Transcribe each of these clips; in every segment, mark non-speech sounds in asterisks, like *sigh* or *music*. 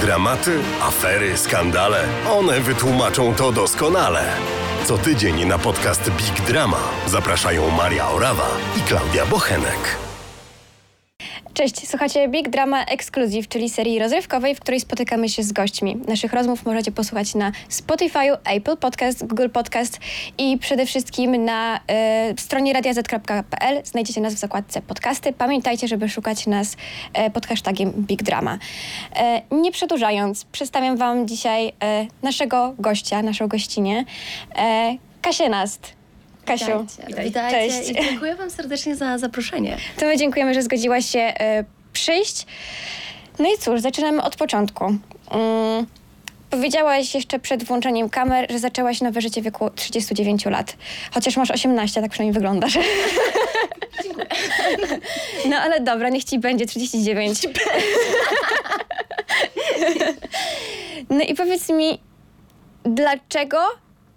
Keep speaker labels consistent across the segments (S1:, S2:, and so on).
S1: Dramaty, afery, skandale. One wytłumaczą to doskonale. Co tydzień na podcast Big Drama zapraszają Maria Orawa i Klaudia Bochenek.
S2: Cześć, słuchacie Big Drama Exclusive, czyli serii rozrywkowej, w której spotykamy się z gośćmi. Naszych rozmów możecie posłuchać na Spotify, Apple Podcast, Google Podcast i przede wszystkim na e, stronie radiaz.pl znajdziecie nas w zakładce podcasty. Pamiętajcie, żeby szukać nas e, pod hashtagiem Big Drama. E, nie przedłużając, przedstawiam Wam dzisiaj naszego gościa, naszą gościnę, Kasię Nast. Kasiu,
S3: Witajcie. Witajcie
S2: Cześć.
S3: i dziękuję Wam serdecznie za zaproszenie.
S2: To my dziękujemy, że zgodziłaś się e, przyjść. No i cóż, zaczynamy od początku. Mm, powiedziałaś jeszcze przed włączeniem kamer, że zaczęłaś nowe życie w wieku 39 lat. Chociaż masz 18, tak przynajmniej wyglądasz.
S3: Dziękuję.
S2: No ale dobra, niech ci będzie 39. No i powiedz mi, dlaczego,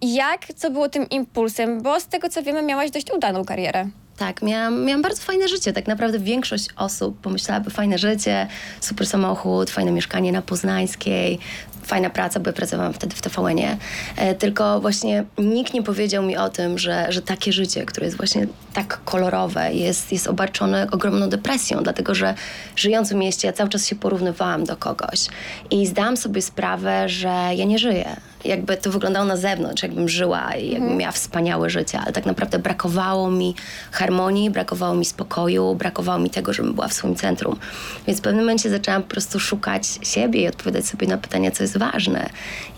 S2: jak, co było tym impulsem? Bo z tego co wiemy, miałaś dość udaną karierę.
S3: Tak, miałam, miałam bardzo fajne życie. Tak naprawdę większość osób pomyślałaby fajne życie, super samochód, fajne mieszkanie na Poznańskiej, fajna praca, bo ja pracowałam wtedy w TVN-ie. E, tylko właśnie nikt nie powiedział mi o tym, że, że takie życie, które jest właśnie tak kolorowe, jest, jest obarczone ogromną depresją, dlatego że żyjąc w mieście, ja cały czas się porównywałam do kogoś i zdałam sobie sprawę, że ja nie żyję. Jakby to wyglądało na zewnątrz, jakbym żyła i jakbym miała wspaniałe życie, ale tak naprawdę brakowało mi harmonii, brakowało mi spokoju, brakowało mi tego, żebym była w swoim centrum. Więc w pewnym momencie zaczęłam po prostu szukać siebie i odpowiadać sobie na pytania, co jest ważne.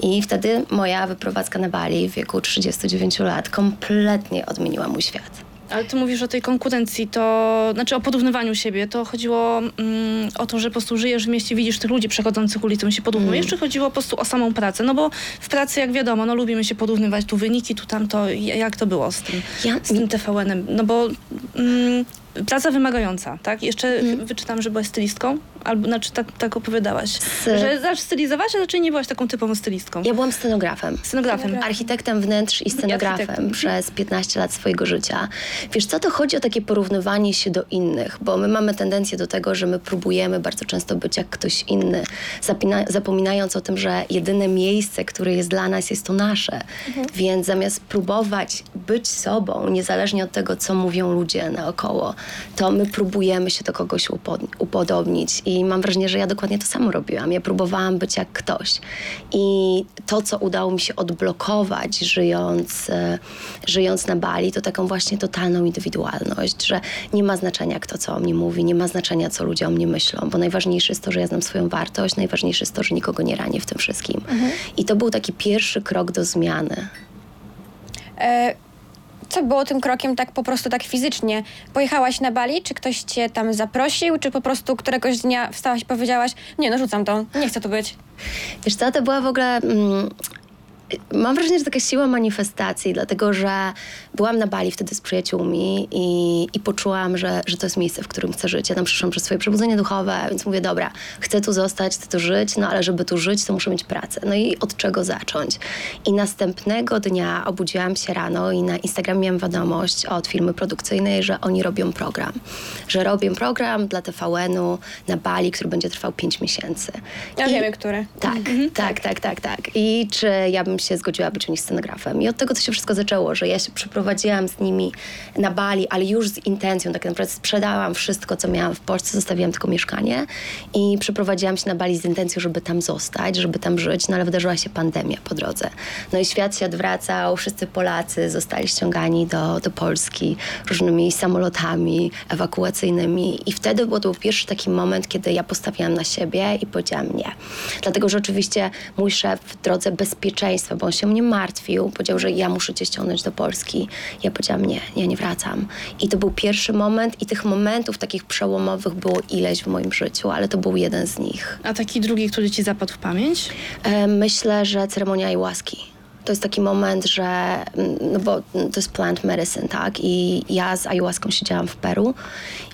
S3: I wtedy moja wyprowadzka na Bali w wieku 39 lat kompletnie odmieniła mój świat.
S4: Ale ty mówisz o tej konkurencji, to znaczy o porównywaniu siebie. To chodziło mm, o to, że po prostu żyjesz w mieście, widzisz tych ludzi przechodzących ulicą, się porównujesz, czy chodziło po prostu o samą pracę? No bo w pracy, jak wiadomo, no lubimy się porównywać, tu wyniki, tu tamto. Jak to było z tym,
S3: Ja-
S4: z tym TVN-em? No bo mm, praca wymagająca, tak? Jeszcze wyczytam, że byłaś stylistką, albo znaczy tak, tak opowiadałaś. Że zacząć stylizować, a raczej nie byłaś taką typową stylistką.
S3: Ja byłam scenografem.
S4: Scenografem.
S3: Architektem wnętrz i scenografem
S4: architektem.
S3: przez 15 lat swojego życia. Wiesz co, to chodzi o takie porównywanie się do innych, bo my mamy tendencję do tego, że my próbujemy bardzo często być jak ktoś inny, zapina- zapominając o tym, że jedyne miejsce, które jest dla nas, jest to nasze. Więc zamiast próbować być sobą, niezależnie od tego, co mówią ludzie naokoło, to my próbujemy się do kogoś upo- upodobnić. I mam wrażenie, że ja dokładnie to samo robiłam. Ja próbowałam być jak ktoś. I to, co udało mi się odblokować, żyjąc, e, żyjąc na Bali, to taką właśnie totalną indywidualność, że nie ma znaczenia, kto co o mnie mówi, nie ma znaczenia, co ludzie o mnie myślą, bo najważniejsze jest to, że ja znam swoją wartość, najważniejsze jest to, że nikogo nie ranię w tym wszystkim. I to był taki pierwszy krok do zmiany.
S2: E, co było tym krokiem tak po prostu tak fizycznie? Pojechałaś na Bali, czy ktoś cię tam zaprosił, czy po prostu któregoś dnia wstałaś i powiedziałaś, nie no rzucam to, nie chcę tu być.
S3: Wiesz co, to była w ogóle... Mm, mam wrażenie, że taka siła manifestacji, dlatego że byłam na Bali wtedy z przyjaciółmi i, i poczułam, że, że to jest miejsce, w którym chcę żyć. Ja tam przyszłam przez swoje przebudzenie duchowe, więc mówię, dobra, chcę tu zostać, chcę tu żyć, no ale żeby tu żyć, to muszę mieć pracę. No i od czego zacząć? I następnego dnia obudziłam się rano i na Instagramie miałam wiadomość od firmy produkcyjnej, że oni robią program. Że robią program dla TVN-u na Bali, który będzie trwał 5 miesięcy.
S2: Ja
S3: I-
S2: wiemy, który.
S3: tak, tak, tak, tak, tak. I czy ja bym się zgodziła być u nich scenografem. I od tego to się wszystko zaczęło, że ja się przeprowadziłam z nimi na Bali, ale już z intencją, tak naprawdę sprzedałam wszystko, co miałam w Polsce, zostawiłam tylko mieszkanie i przeprowadziłam się na Bali z intencją, żeby tam zostać, żeby tam żyć, no ale wydarzyła się pandemia po drodze. No i świat się odwracał, wszyscy Polacy zostali ściągani do, do Polski różnymi samolotami ewakuacyjnymi i wtedy był to był pierwszy taki moment, kiedy ja postawiłam na siebie i powiedziałam nie. Dlatego, że oczywiście mój szef w drodze bezpieczeństwa, bo on się mnie martwił, powiedział, że ja muszę cię ściągnąć do Polski. Ja powiedziałam nie, ja nie wracam. I to był pierwszy moment i tych momentów takich przełomowych było ileś w moim życiu, ale to był jeden z nich.
S4: A taki drugi, który ci zapadł w pamięć?
S3: E, myślę, że ceremonia łaski. to jest taki moment, że, mm, no bo to jest plant medicine, tak? I ja z ayahuaską siedziałam w Peru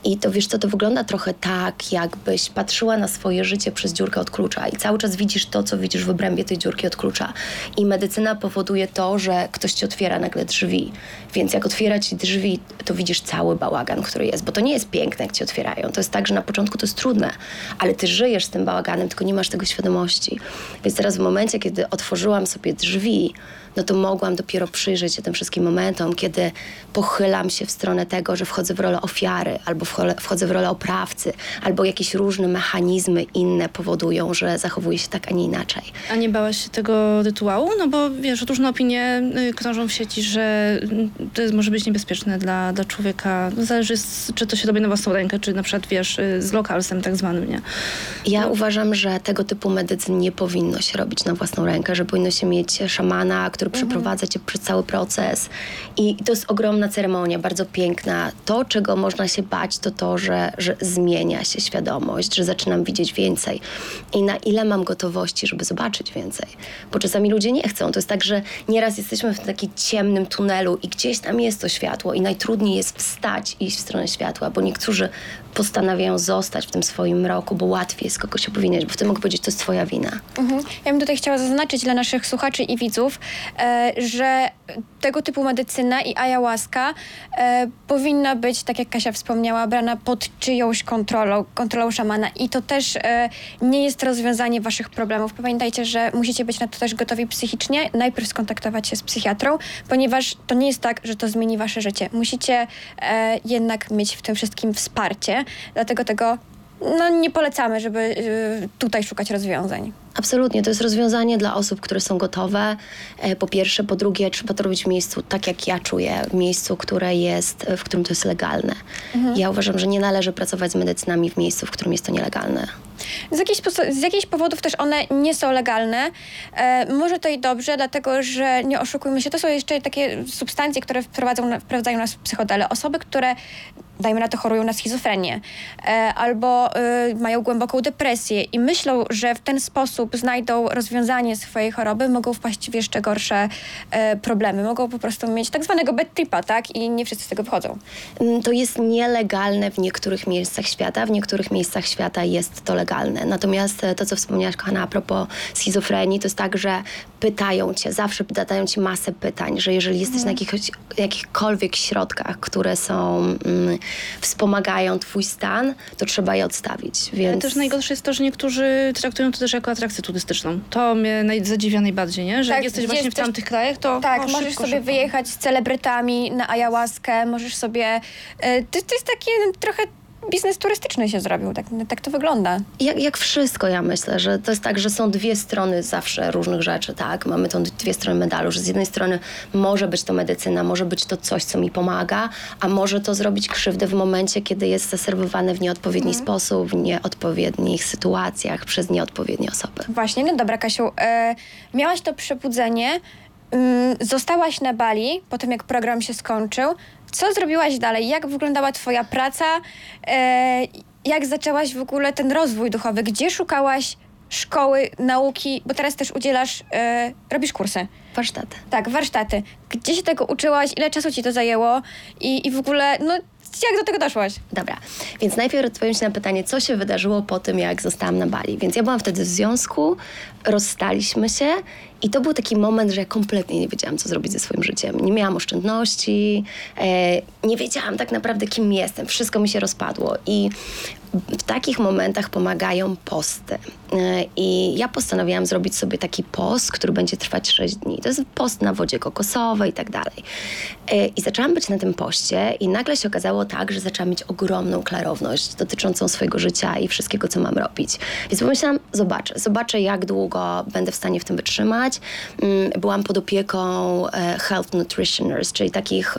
S3: i to wiesz co, to wygląda trochę tak, jakbyś patrzyła na swoje życie przez dziurkę od klucza i cały czas widzisz to, co widzisz w obrębie tej dziurki od klucza. I medycyna powoduje to, że ktoś ci otwiera nagle drzwi. Więc jak otwiera ci drzwi, to widzisz cały bałagan, który jest, bo to nie jest piękne, jak ci otwierają. To jest tak, że na początku to jest trudne, ale ty żyjesz z tym bałaganem, tylko nie masz tego świadomości. Więc teraz w momencie, kiedy otworzyłam sobie drzwi, no to mogłam dopiero przyjrzeć się tym wszystkim momentom, kiedy pochylam się w stronę tego, że wchodzę w rolę ofiary, albo wchodzę w rolę oprawcy, albo jakieś różne mechanizmy inne powodują, że zachowuję się tak, a nie inaczej.
S4: A nie bałaś się tego rytuału? No bo wiesz, różne opinie y, krążą w sieci, że to jest, może być niebezpieczne dla, dla człowieka. No zależy, czy to się robi na własną rękę, czy na przykład, wiesz, y, z lokalsem tak zwanym, nie?
S3: Ja no. uważam, że tego typu medycyn nie powinno się robić na własną rękę, że powinno się mieć szamana, który mhm. przeprowadza cię przez cały proces. I to jest ogromna ceremonia, bardzo piękna. To, czego można się bać, to to, że, że zmienia się świadomość, że zaczynam widzieć więcej. I na ile mam gotowości, żeby zobaczyć więcej. Bo czasami ludzie nie chcą. To jest tak, że nieraz jesteśmy w takim ciemnym tunelu i gdzieś tam jest to światło i najtrudniej jest wstać i iść w stronę światła, bo niektórzy postanawiają zostać w tym swoim mroku, bo łatwiej jest kogoś obwiniać, bo wtedy mogę powiedzieć, to jest twoja wina.
S2: Mhm. Ja bym tutaj chciała zaznaczyć dla naszych słuchaczy i widzów, e, że tego typu medycyna i ayahuasca e, powinna być, tak jak Kasia wspomniała, brana pod czyjąś kontrolą, kontrolą szamana i to też e, nie jest rozwiązanie waszych problemów. Pamiętajcie, że musicie być na to też gotowi psychicznie, najpierw skontaktować się z psychiatrą, ponieważ to nie jest tak, że to zmieni wasze życie. Musicie e, jednak mieć w tym wszystkim wsparcie, dlatego tego no, nie polecamy, żeby y, tutaj szukać rozwiązań.
S3: Absolutnie, to jest rozwiązanie dla osób, które są gotowe. E, po pierwsze, po drugie, trzeba to robić w miejscu tak, jak ja czuję, w miejscu, które jest, w którym to jest legalne. Mhm. Ja uważam, że nie należy pracować z medycynami w miejscu, w którym jest to nielegalne.
S2: Z jakichś, z jakichś powodów też one nie są legalne. E, może to i dobrze, dlatego że nie oszukujmy się, to są jeszcze takie substancje, które wprowadzą, wprowadzają nas w psychodele. Osoby, które dajmy na to, chorują na schizofrenię e, albo e, mają głęboką depresję i myślą, że w ten sposób znajdą rozwiązanie swojej choroby, mogą wpaść w jeszcze gorsze e, problemy. Mogą po prostu mieć tak zwanego bad tripa, tak? I nie wszyscy z tego wychodzą.
S3: Mm, to jest nielegalne w niektórych miejscach świata, w niektórych miejscach świata jest to legalne. Natomiast to, co wspomniałaś, kochana, a propos schizofrenii, to jest tak, że pytają cię, zawsze zadają ci masę pytań, że jeżeli jesteś mhm. na jakich, jakichkolwiek środkach, które są mm, wspomagają twój stan, to trzeba je odstawić. Więc... Ale
S4: też najgorsze jest to, że niektórzy traktują to też jako atrakcję turystyczną. To mnie naj- zadziwia najbardziej, nie? Że tak, jak jesteś właśnie jesteś... w tamtych krajach, to
S2: Tak,
S4: o,
S2: możesz
S4: szybko,
S2: sobie
S4: szybko.
S2: wyjechać z celebrytami na ayahuaskę, możesz sobie... E, to, to jest takie trochę biznes turystyczny się zrobił, tak, tak to wygląda.
S3: Jak, jak wszystko, ja myślę, że to jest tak, że są dwie strony zawsze różnych rzeczy, tak? Mamy tą dwie strony medalu, że z jednej strony może być to medycyna, może być to coś, co mi pomaga, a może to zrobić krzywdę w momencie, kiedy jest zaserwowane w nieodpowiedni mhm. sposób, w nieodpowiednich sytuacjach, przez nieodpowiednie osoby.
S2: Właśnie, no dobra Kasiu, e, miałaś to przebudzenie, mm, zostałaś na Bali po tym, jak program się skończył. Co zrobiłaś dalej? Jak wyglądała Twoja praca? E, jak zaczęłaś w ogóle ten rozwój duchowy? Gdzie szukałaś szkoły, nauki? Bo teraz też udzielasz, e, robisz kursy.
S3: Warsztaty.
S2: Tak, warsztaty. Gdzie się tego uczyłaś? Ile czasu ci to zajęło? I, i w ogóle, no jak do tego doszłaś?
S3: Dobra, więc najpierw odpowiem Ci na pytanie, co się wydarzyło po tym, jak zostałam na Bali. Więc ja byłam wtedy w związku, rozstaliśmy się i to był taki moment, że ja kompletnie nie wiedziałam, co zrobić ze swoim życiem. Nie miałam oszczędności, e, nie wiedziałam tak naprawdę, kim jestem. Wszystko mi się rozpadło i w takich momentach pomagają posty. E, I ja postanowiłam zrobić sobie taki post, który będzie trwać 6 dni. To jest post na wodzie kokosowej i tak dalej. E, I zaczęłam być na tym poście i nagle się okazało tak, że zaczęłam mieć ogromną klarowność dotyczącą swojego życia i wszystkiego, co mam robić. Więc pomyślałam, zobaczę, zobaczę jak długo będę w stanie w tym wytrzymać. Mm, byłam pod opieką e, health nutritioners, czyli takich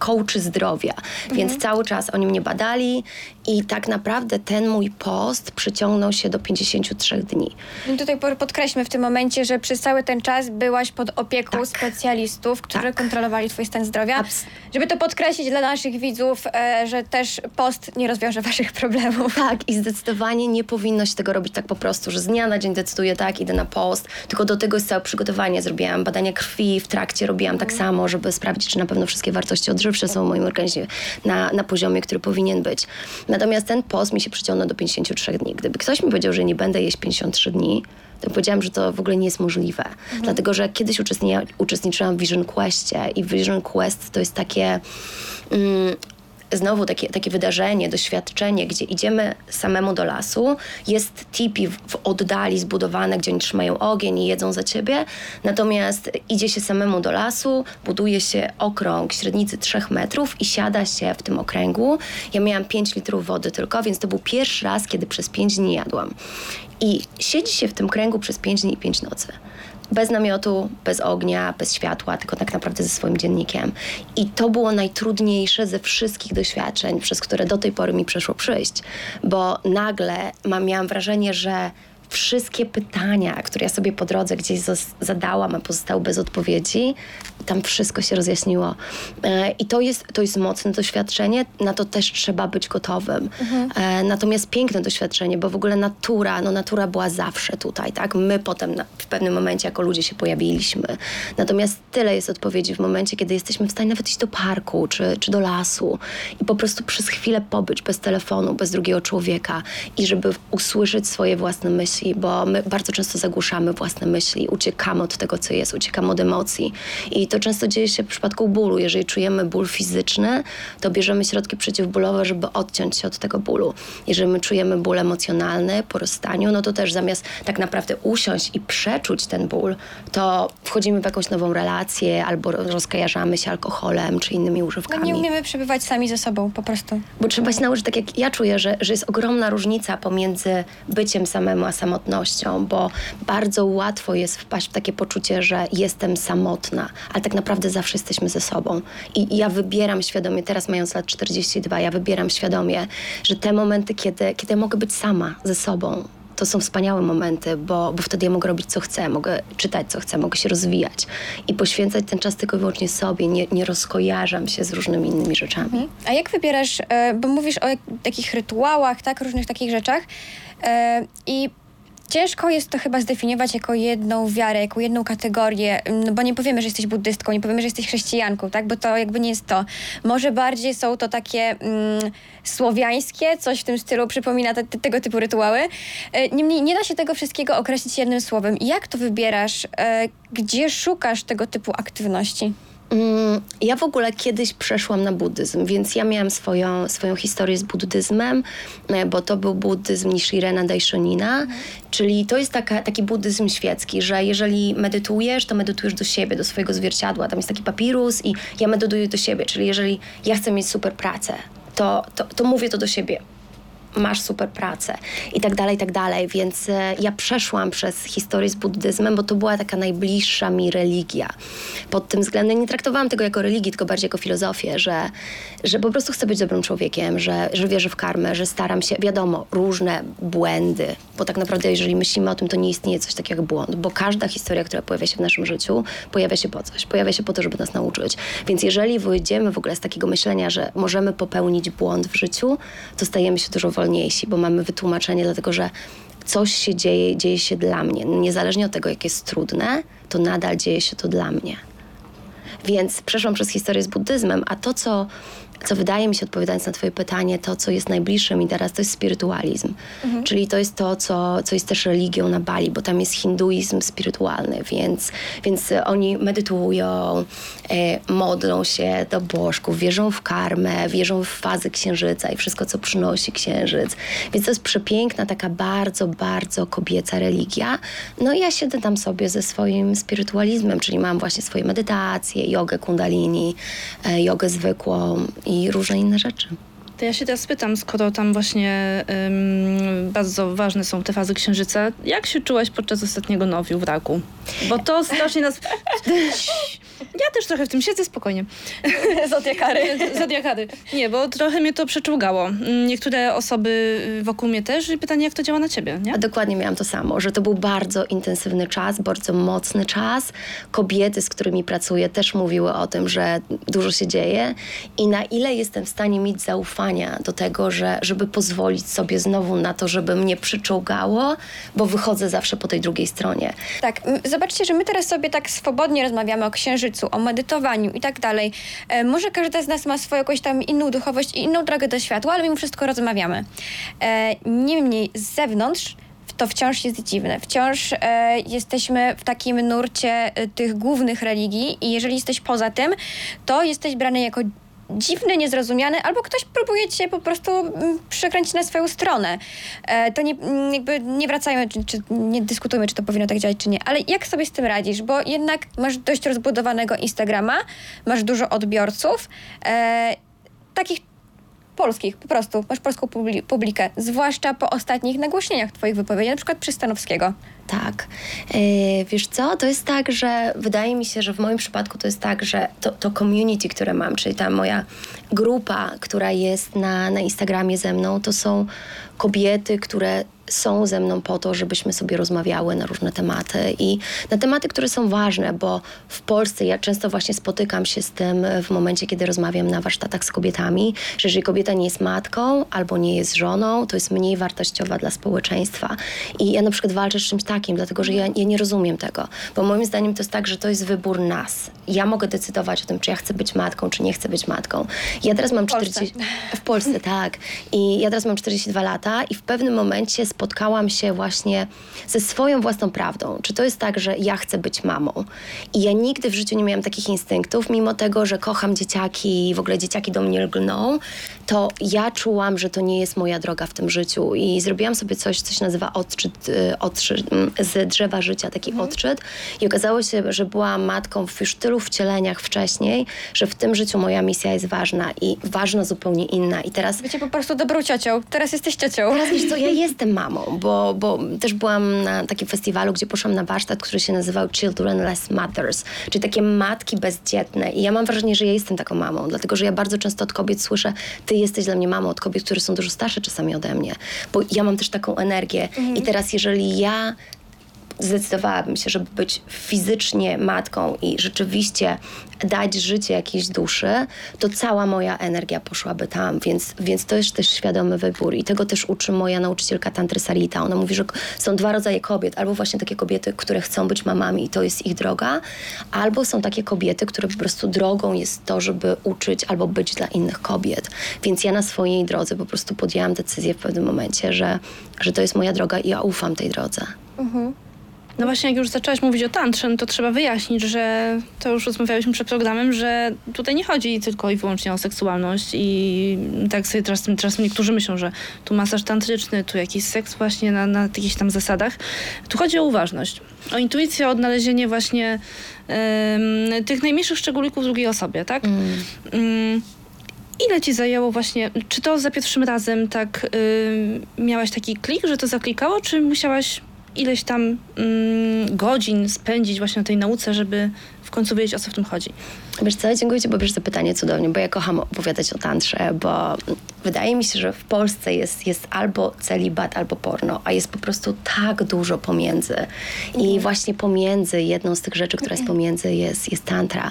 S3: coachy zdrowia, więc cały czas oni mnie badali i tak naprawdę ten mój post przyciągnął się do 53 dni.
S2: I Tutaj po- podkreślmy w tym momencie, że przez cały ten czas byłaś pod opieką
S3: Tak.
S2: specjalistów, którzy
S3: Tak.
S2: kontrolowali twój stan zdrowia.
S3: Abs-
S2: Żeby to podkreślić dla naszych widzów, e, że też post nie rozwiąże *laughs* waszych problemów.
S3: Tak, i zdecydowanie nie powinno się tego robić tak po prostu, że z dnia na dzień decyduję tak, idę na post, tylko do tego jest całe przygotowanie. Zrobiłam badania krwi, w trakcie robiłam tak samo, żeby sprawdzić, czy na pewno wszystkie wartości odżywcze są w moim organizmie na, na poziomie, który powinien być. Natomiast ten post mi się przyciągnął do 53 dni. Gdyby ktoś mi powiedział, że nie będę jeść 53 dni, to powiedziałam, że to w ogóle nie jest możliwe. Dlatego, że kiedyś uczestni- uczestniczyłam w Vision Questie i Vision Quest to jest takie... Mm, znowu takie, takie wydarzenie, doświadczenie, gdzie idziemy samemu do lasu, jest tipi w, w oddali zbudowane, gdzie oni trzymają ogień i jedzą za ciebie, natomiast idzie się samemu do lasu, buduje się okrąg średnicy 3 metrów i siada się w tym okręgu. Ja miałam 5 litrów wody tylko, więc to był pierwszy raz, kiedy przez 5 dni jadłam. I siedzi się w tym kręgu przez 5 dni i 5 nocy bez namiotu, bez ognia, bez światła, tylko tak naprawdę ze swoim dziennikiem. I to było najtrudniejsze ze wszystkich doświadczeń, przez które do tej pory mi przeszło przyjść, bo nagle mam, miałam wrażenie, że wszystkie pytania, które ja sobie po drodze gdzieś zadałam, a pozostały bez odpowiedzi, tam wszystko się rozjaśniło. E, I to jest, to jest mocne doświadczenie, na to też trzeba być gotowym. E, natomiast piękne doświadczenie, bo w ogóle natura, no natura była zawsze tutaj, tak? My potem na, w pewnym momencie jako ludzie się pojawiliśmy. Natomiast tyle jest odpowiedzi w momencie, kiedy jesteśmy w stanie nawet iść do parku czy, czy do lasu i po prostu przez chwilę pobyć bez telefonu, bez drugiego człowieka i żeby usłyszeć swoje własne myśli, bo my bardzo często zagłuszamy własne myśli, uciekamy od tego, co jest, uciekamy od emocji. I to często dzieje się w przypadku bólu. Jeżeli czujemy ból fizyczny, to bierzemy środki przeciwbólowe, żeby odciąć się od tego bólu. Jeżeli my czujemy ból emocjonalny po rozstaniu, no to też zamiast tak naprawdę usiąść i przeczuć ten ból, to wchodzimy w jakąś nową relację albo rozkojarzamy się alkoholem czy innymi
S2: No
S3: używkami.
S2: nie umiemy przebywać sami ze sobą po prostu.
S3: Bo trzeba się nauczyć, tak jak ja czuję, że, że jest ogromna różnica pomiędzy byciem samemu a samotnością, bo bardzo łatwo jest wpaść w takie poczucie, że jestem samotna, ale tak naprawdę zawsze jesteśmy ze sobą. I, i ja wybieram świadomie, teraz mając lat 42, ja wybieram świadomie, że te momenty, kiedy, kiedy mogę być sama ze sobą, to są wspaniałe momenty, bo, bo wtedy ja mogę robić co chcę, mogę czytać co chcę, mogę się rozwijać i poświęcać ten czas tylko i wyłącznie sobie, nie, nie rozkojarzam się z różnymi innymi rzeczami.
S2: A jak wybierasz, e, bo mówisz o takich rytuałach, tak, różnych takich rzeczach e, i ciężko jest to chyba zdefiniować jako jedną wiarę, jako jedną kategorię, no bo nie powiemy, że jesteś buddystką, nie powiemy, że jesteś chrześcijanką, tak, bo to jakby nie jest to. Może bardziej są to takie mm, słowiańskie, coś w tym stylu przypomina te, te, tego typu rytuały. E, niemniej nie da się tego wszystkiego określić jednym słowem. Jak to wybierasz? E, gdzie szukasz tego typu aktywności?
S3: Mm, Ja w ogóle kiedyś przeszłam na buddyzm, więc ja miałam swoją, swoją historię z buddyzmem, e, bo to był buddyzm Nishirena Daishonina, czyli to jest taka, taki buddyzm świecki, że jeżeli medytujesz, to medytujesz do siebie, do swojego zwierciadła. Tam jest taki papirus i ja medytuję do siebie, czyli jeżeli ja chcę mieć super pracę, to, to, to mówię to do siebie masz super pracę i tak dalej, i tak dalej. Więc e, ja przeszłam przez historię z buddyzmem, bo to była taka najbliższa mi religia. Pod tym względem nie traktowałam tego jako religii, tylko bardziej jako filozofię, że, że po prostu chcę być dobrym człowiekiem, że, że wierzę w karmę, że staram się, wiadomo, różne błędy, bo tak naprawdę jeżeli myślimy o tym, to nie istnieje coś takiego jak błąd, bo każda historia, która pojawia się w naszym życiu, pojawia się po coś, pojawia się po to, żeby nas nauczyć. Więc jeżeli wyjdziemy w ogóle z takiego myślenia, że możemy popełnić błąd w życiu, to stajemy się dużo wolniejsi, bo mamy wytłumaczenie, dlatego że coś się dzieje, dzieje się dla mnie. Niezależnie od tego, jak jest trudne, to nadal dzieje się to dla mnie. Więc przeszłam przez historię z buddyzmem, a to, co, co wydaje mi się, odpowiadając na Twoje pytanie, to, co jest najbliższe mi teraz, to jest spirytualizm. Czyli to jest to, co, co jest też religią na Bali, bo tam jest hinduizm spirytualny, więc, więc e, oni medytują, e, modlą się do bożków, wierzą w karmę, wierzą w fazy księżyca i wszystko, co przynosi księżyc. Więc to jest przepiękna, taka bardzo, bardzo kobieca religia. No i ja siedzę tam sobie ze swoim spirytualizmem, czyli mam właśnie swoje medytacje, jogę kundalini, e, jogę zwykłą i różne inne rzeczy.
S4: To ja się teraz pytam, skoro tam właśnie ym, bardzo ważne są te fazy księżyca, jak się czułaś podczas ostatniego nowiu w raku? Bo to strasznie nas... *laughs* Ja też trochę w tym siedzę spokojnie. *laughs*
S2: Zodiakary. *laughs*
S4: Zodiakary. Nie, bo trochę mnie to przeczołgało. Mm, Niektóre osoby wokół mnie też i pytanie, jak to działa na ciebie, nie?
S3: A dokładnie miałam to samo, że to był bardzo intensywny czas, bardzo mocny czas. Kobiety, z którymi pracuję, też mówiły o tym, że dużo się dzieje i na ile jestem w stanie mieć zaufania do tego, że żeby pozwolić sobie znowu na to, żeby mnie przyczołgało, bo wychodzę zawsze po tej drugiej stronie.
S2: Tak, zobaczcie, że my teraz sobie tak swobodnie rozmawiamy o księżycu, o medytowaniu i tak dalej. E, może każda z nas ma swoją jakąś tam inną duchowość i inną drogę do światła, ale mimo wszystko rozmawiamy. E, niemniej z zewnątrz to wciąż jest dziwne. Wciąż e, jesteśmy w takim nurcie e, tych głównych religii i jeżeli jesteś poza tym, to jesteś brany jako dziwny, niezrozumiany, albo ktoś próbuje cię po prostu mm, przekręcić na swoją stronę. E, to nie, mm, jakby nie wracajmy, czy, czy nie dyskutujmy, czy to powinno tak działać, czy nie, ale jak sobie z tym radzisz? Bo jednak masz dość rozbudowanego Instagrama, masz dużo odbiorców, e, takich polskich, po prostu, masz polską publi- publikę, zwłaszcza po ostatnich nagłośnieniach twoich wypowiedzi, na przykład przy Stanowskiego.
S3: Tak. E, wiesz co, to jest tak, że wydaje mi się, że w moim przypadku to jest tak, że to, to community, które mam, czyli ta moja grupa, która jest na, na Instagramie ze mną, to są kobiety, które są ze mną po to, żebyśmy sobie rozmawiały na różne tematy i na tematy, które są ważne, bo w Polsce ja często właśnie spotykam się z tym w momencie, kiedy rozmawiam na warsztatach z kobietami, że jeżeli kobieta nie jest matką albo nie jest żoną, to jest mniej wartościowa dla społeczeństwa. I ja na przykład walczę z czymś takim, dlatego że ja, ja nie rozumiem tego, bo moim zdaniem to jest tak, że to jest wybór nas. Ja mogę decydować o tym, czy ja chcę być matką, czy nie chcę być matką. Ja teraz mam
S2: Polsce.
S3: 40... W Polsce, *laughs* tak. I ja teraz mam 42 lata i w pewnym momencie spotkałam się właśnie ze swoją własną prawdą. Czy to jest tak, że ja chcę być mamą? I ja nigdy w życiu nie miałam takich instynktów, mimo tego, że kocham dzieciaki i w ogóle dzieciaki do mnie lgną, to ja czułam, że to nie jest moja droga w tym życiu i zrobiłam sobie coś, co się nazywa odczyt, y, odczyt mm, z drzewa życia, taki odczyt i okazało się, że byłam matką w już tylu wcieleniach wcześniej, że w tym życiu moja misja jest ważna i ważna zupełnie inna i teraz
S2: Bycie po prostu dobrą ciocią. Teraz jesteś ciocią.
S3: Teraz wiesz co, ja jestem mamą, bo, bo też byłam na takim festiwalu, gdzie poszłam na warsztat, który się nazywał Childrenless Mothers, czyli takie matki bezdzietne. I ja mam wrażenie, że ja jestem taką mamą, dlatego że ja bardzo często od kobiet słyszę, ty jesteś dla mnie mamą, od kobiet, które są dużo starsze czasami ode mnie, bo ja mam też taką energię. I teraz jeżeli ja zdecydowałabym się, żeby być fizycznie matką i rzeczywiście dać życie jakiejś duszy, to cała moja energia poszłaby tam, więc, więc to jest też świadomy wybór i tego też uczy moja nauczycielka Tantry Sarita. Ona mówi, że są dwa rodzaje kobiet, albo właśnie takie kobiety, które chcą być mamami i to jest ich droga, albo są takie kobiety, które po prostu drogą jest to, żeby uczyć albo być dla innych kobiet. Więc ja na swojej drodze po prostu podjęłam decyzję w pewnym momencie, że, że to jest moja droga i ja ufam tej drodze.
S4: No właśnie, jak już zaczęłaś mówić o tantrze, no to trzeba wyjaśnić, że to już rozmawialiśmy przed programem, że tutaj nie chodzi tylko i wyłącznie o seksualność i tak sobie teraz, teraz niektórzy myślą, że tu masaż tantryczny, tu jakiś seks właśnie na, na jakichś tam zasadach. Tu chodzi o uważność, o intuicję, o odnalezienie właśnie tych najmniejszych szczególików drugiej osobie, tak? Mm. Ile ci zajęło właśnie, czy to za pierwszym razem tak ym, miałaś taki klik, że to zaklikało, czy musiałaś ileś tam ym, godzin spędzić właśnie na tej nauce, żeby w końcu wiedzieć, o co w tym chodzi?
S3: Wiesz co, dziękuję Ci Bobierz za pytanie cudownie, bo ja kocham opowiadać o tantrze, bo wydaje mi się, że w Polsce jest, jest albo celibat, albo porno, a jest po prostu tak dużo pomiędzy. I właśnie pomiędzy, jedną z tych rzeczy, która jest pomiędzy, jest, jest tantra.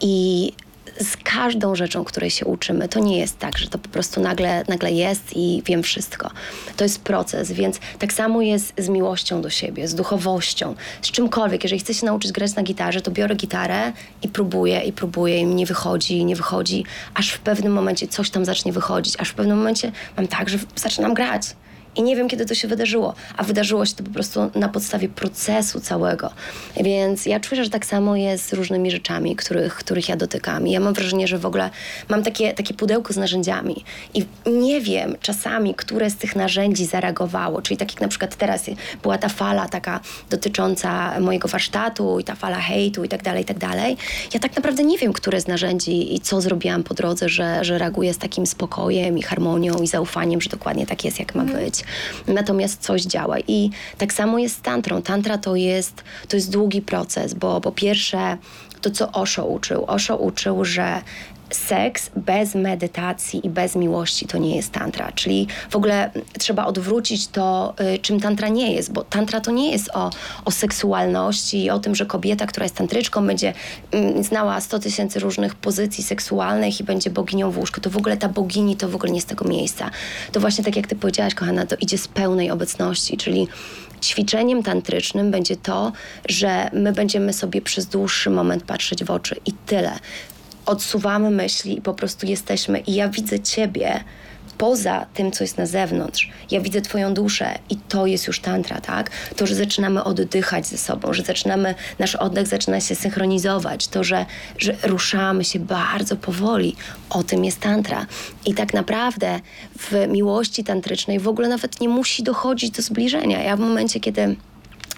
S3: I z każdą rzeczą, której się uczymy, to nie jest tak, że to po prostu nagle, nagle jest i wiem wszystko. To jest proces, więc tak samo jest z miłością do siebie, z duchowością, z czymkolwiek. Jeżeli chcę się nauczyć grać na gitarze, to biorę gitarę i próbuję, i próbuję, i mi nie wychodzi, nie wychodzi, aż w pewnym momencie coś tam zacznie wychodzić, aż w pewnym momencie mam tak, że zaczynam grać. I nie wiem, kiedy to się wydarzyło, a wydarzyło się to po prostu na podstawie procesu całego. Więc ja czuję, że tak samo jest z różnymi rzeczami, których, których ja dotykam. I ja mam wrażenie, że w ogóle mam takie, takie pudełko z narzędziami i nie wiem czasami, które z tych narzędzi zareagowało. Czyli tak jak na przykład teraz była ta fala taka dotycząca mojego warsztatu i ta fala hejtu i tak dalej, i tak dalej. Ja tak naprawdę nie wiem, które z narzędzi i co zrobiłam po drodze, że, że reaguję z takim spokojem i harmonią i zaufaniem, że dokładnie tak jest, jak ma być. Natomiast coś działa i tak samo jest z tantrą. Tantra to jest, to jest długi proces, bo po pierwsze to, co Osho uczył. Osho uczył, że seks bez medytacji i bez miłości to nie jest tantra. Czyli w ogóle trzeba odwrócić to, y, czym tantra nie jest, bo tantra to nie jest o, o seksualności i o tym, że kobieta, która jest tantryczką, będzie mm, znała 100 tysięcy różnych pozycji seksualnych i będzie boginią w łóżku. To w ogóle ta bogini to w ogóle nie z tego miejsca. To właśnie tak jak ty powiedziałaś, kochana, to idzie z pełnej obecności, czyli ćwiczeniem tantrycznym będzie to, że my będziemy sobie przez dłuższy moment patrzeć w oczy i tyle odsuwamy myśli i po prostu jesteśmy. I ja widzę Ciebie poza tym, co jest na zewnątrz. Ja widzę Twoją duszę i to jest już tantra, tak? To, że zaczynamy oddychać ze sobą, że zaczynamy, nasz oddech zaczyna się synchronizować, to, że, że ruszamy się bardzo powoli, o tym jest tantra. I tak naprawdę w miłości tantrycznej w ogóle nawet nie musi dochodzić do zbliżenia. Ja w momencie, kiedy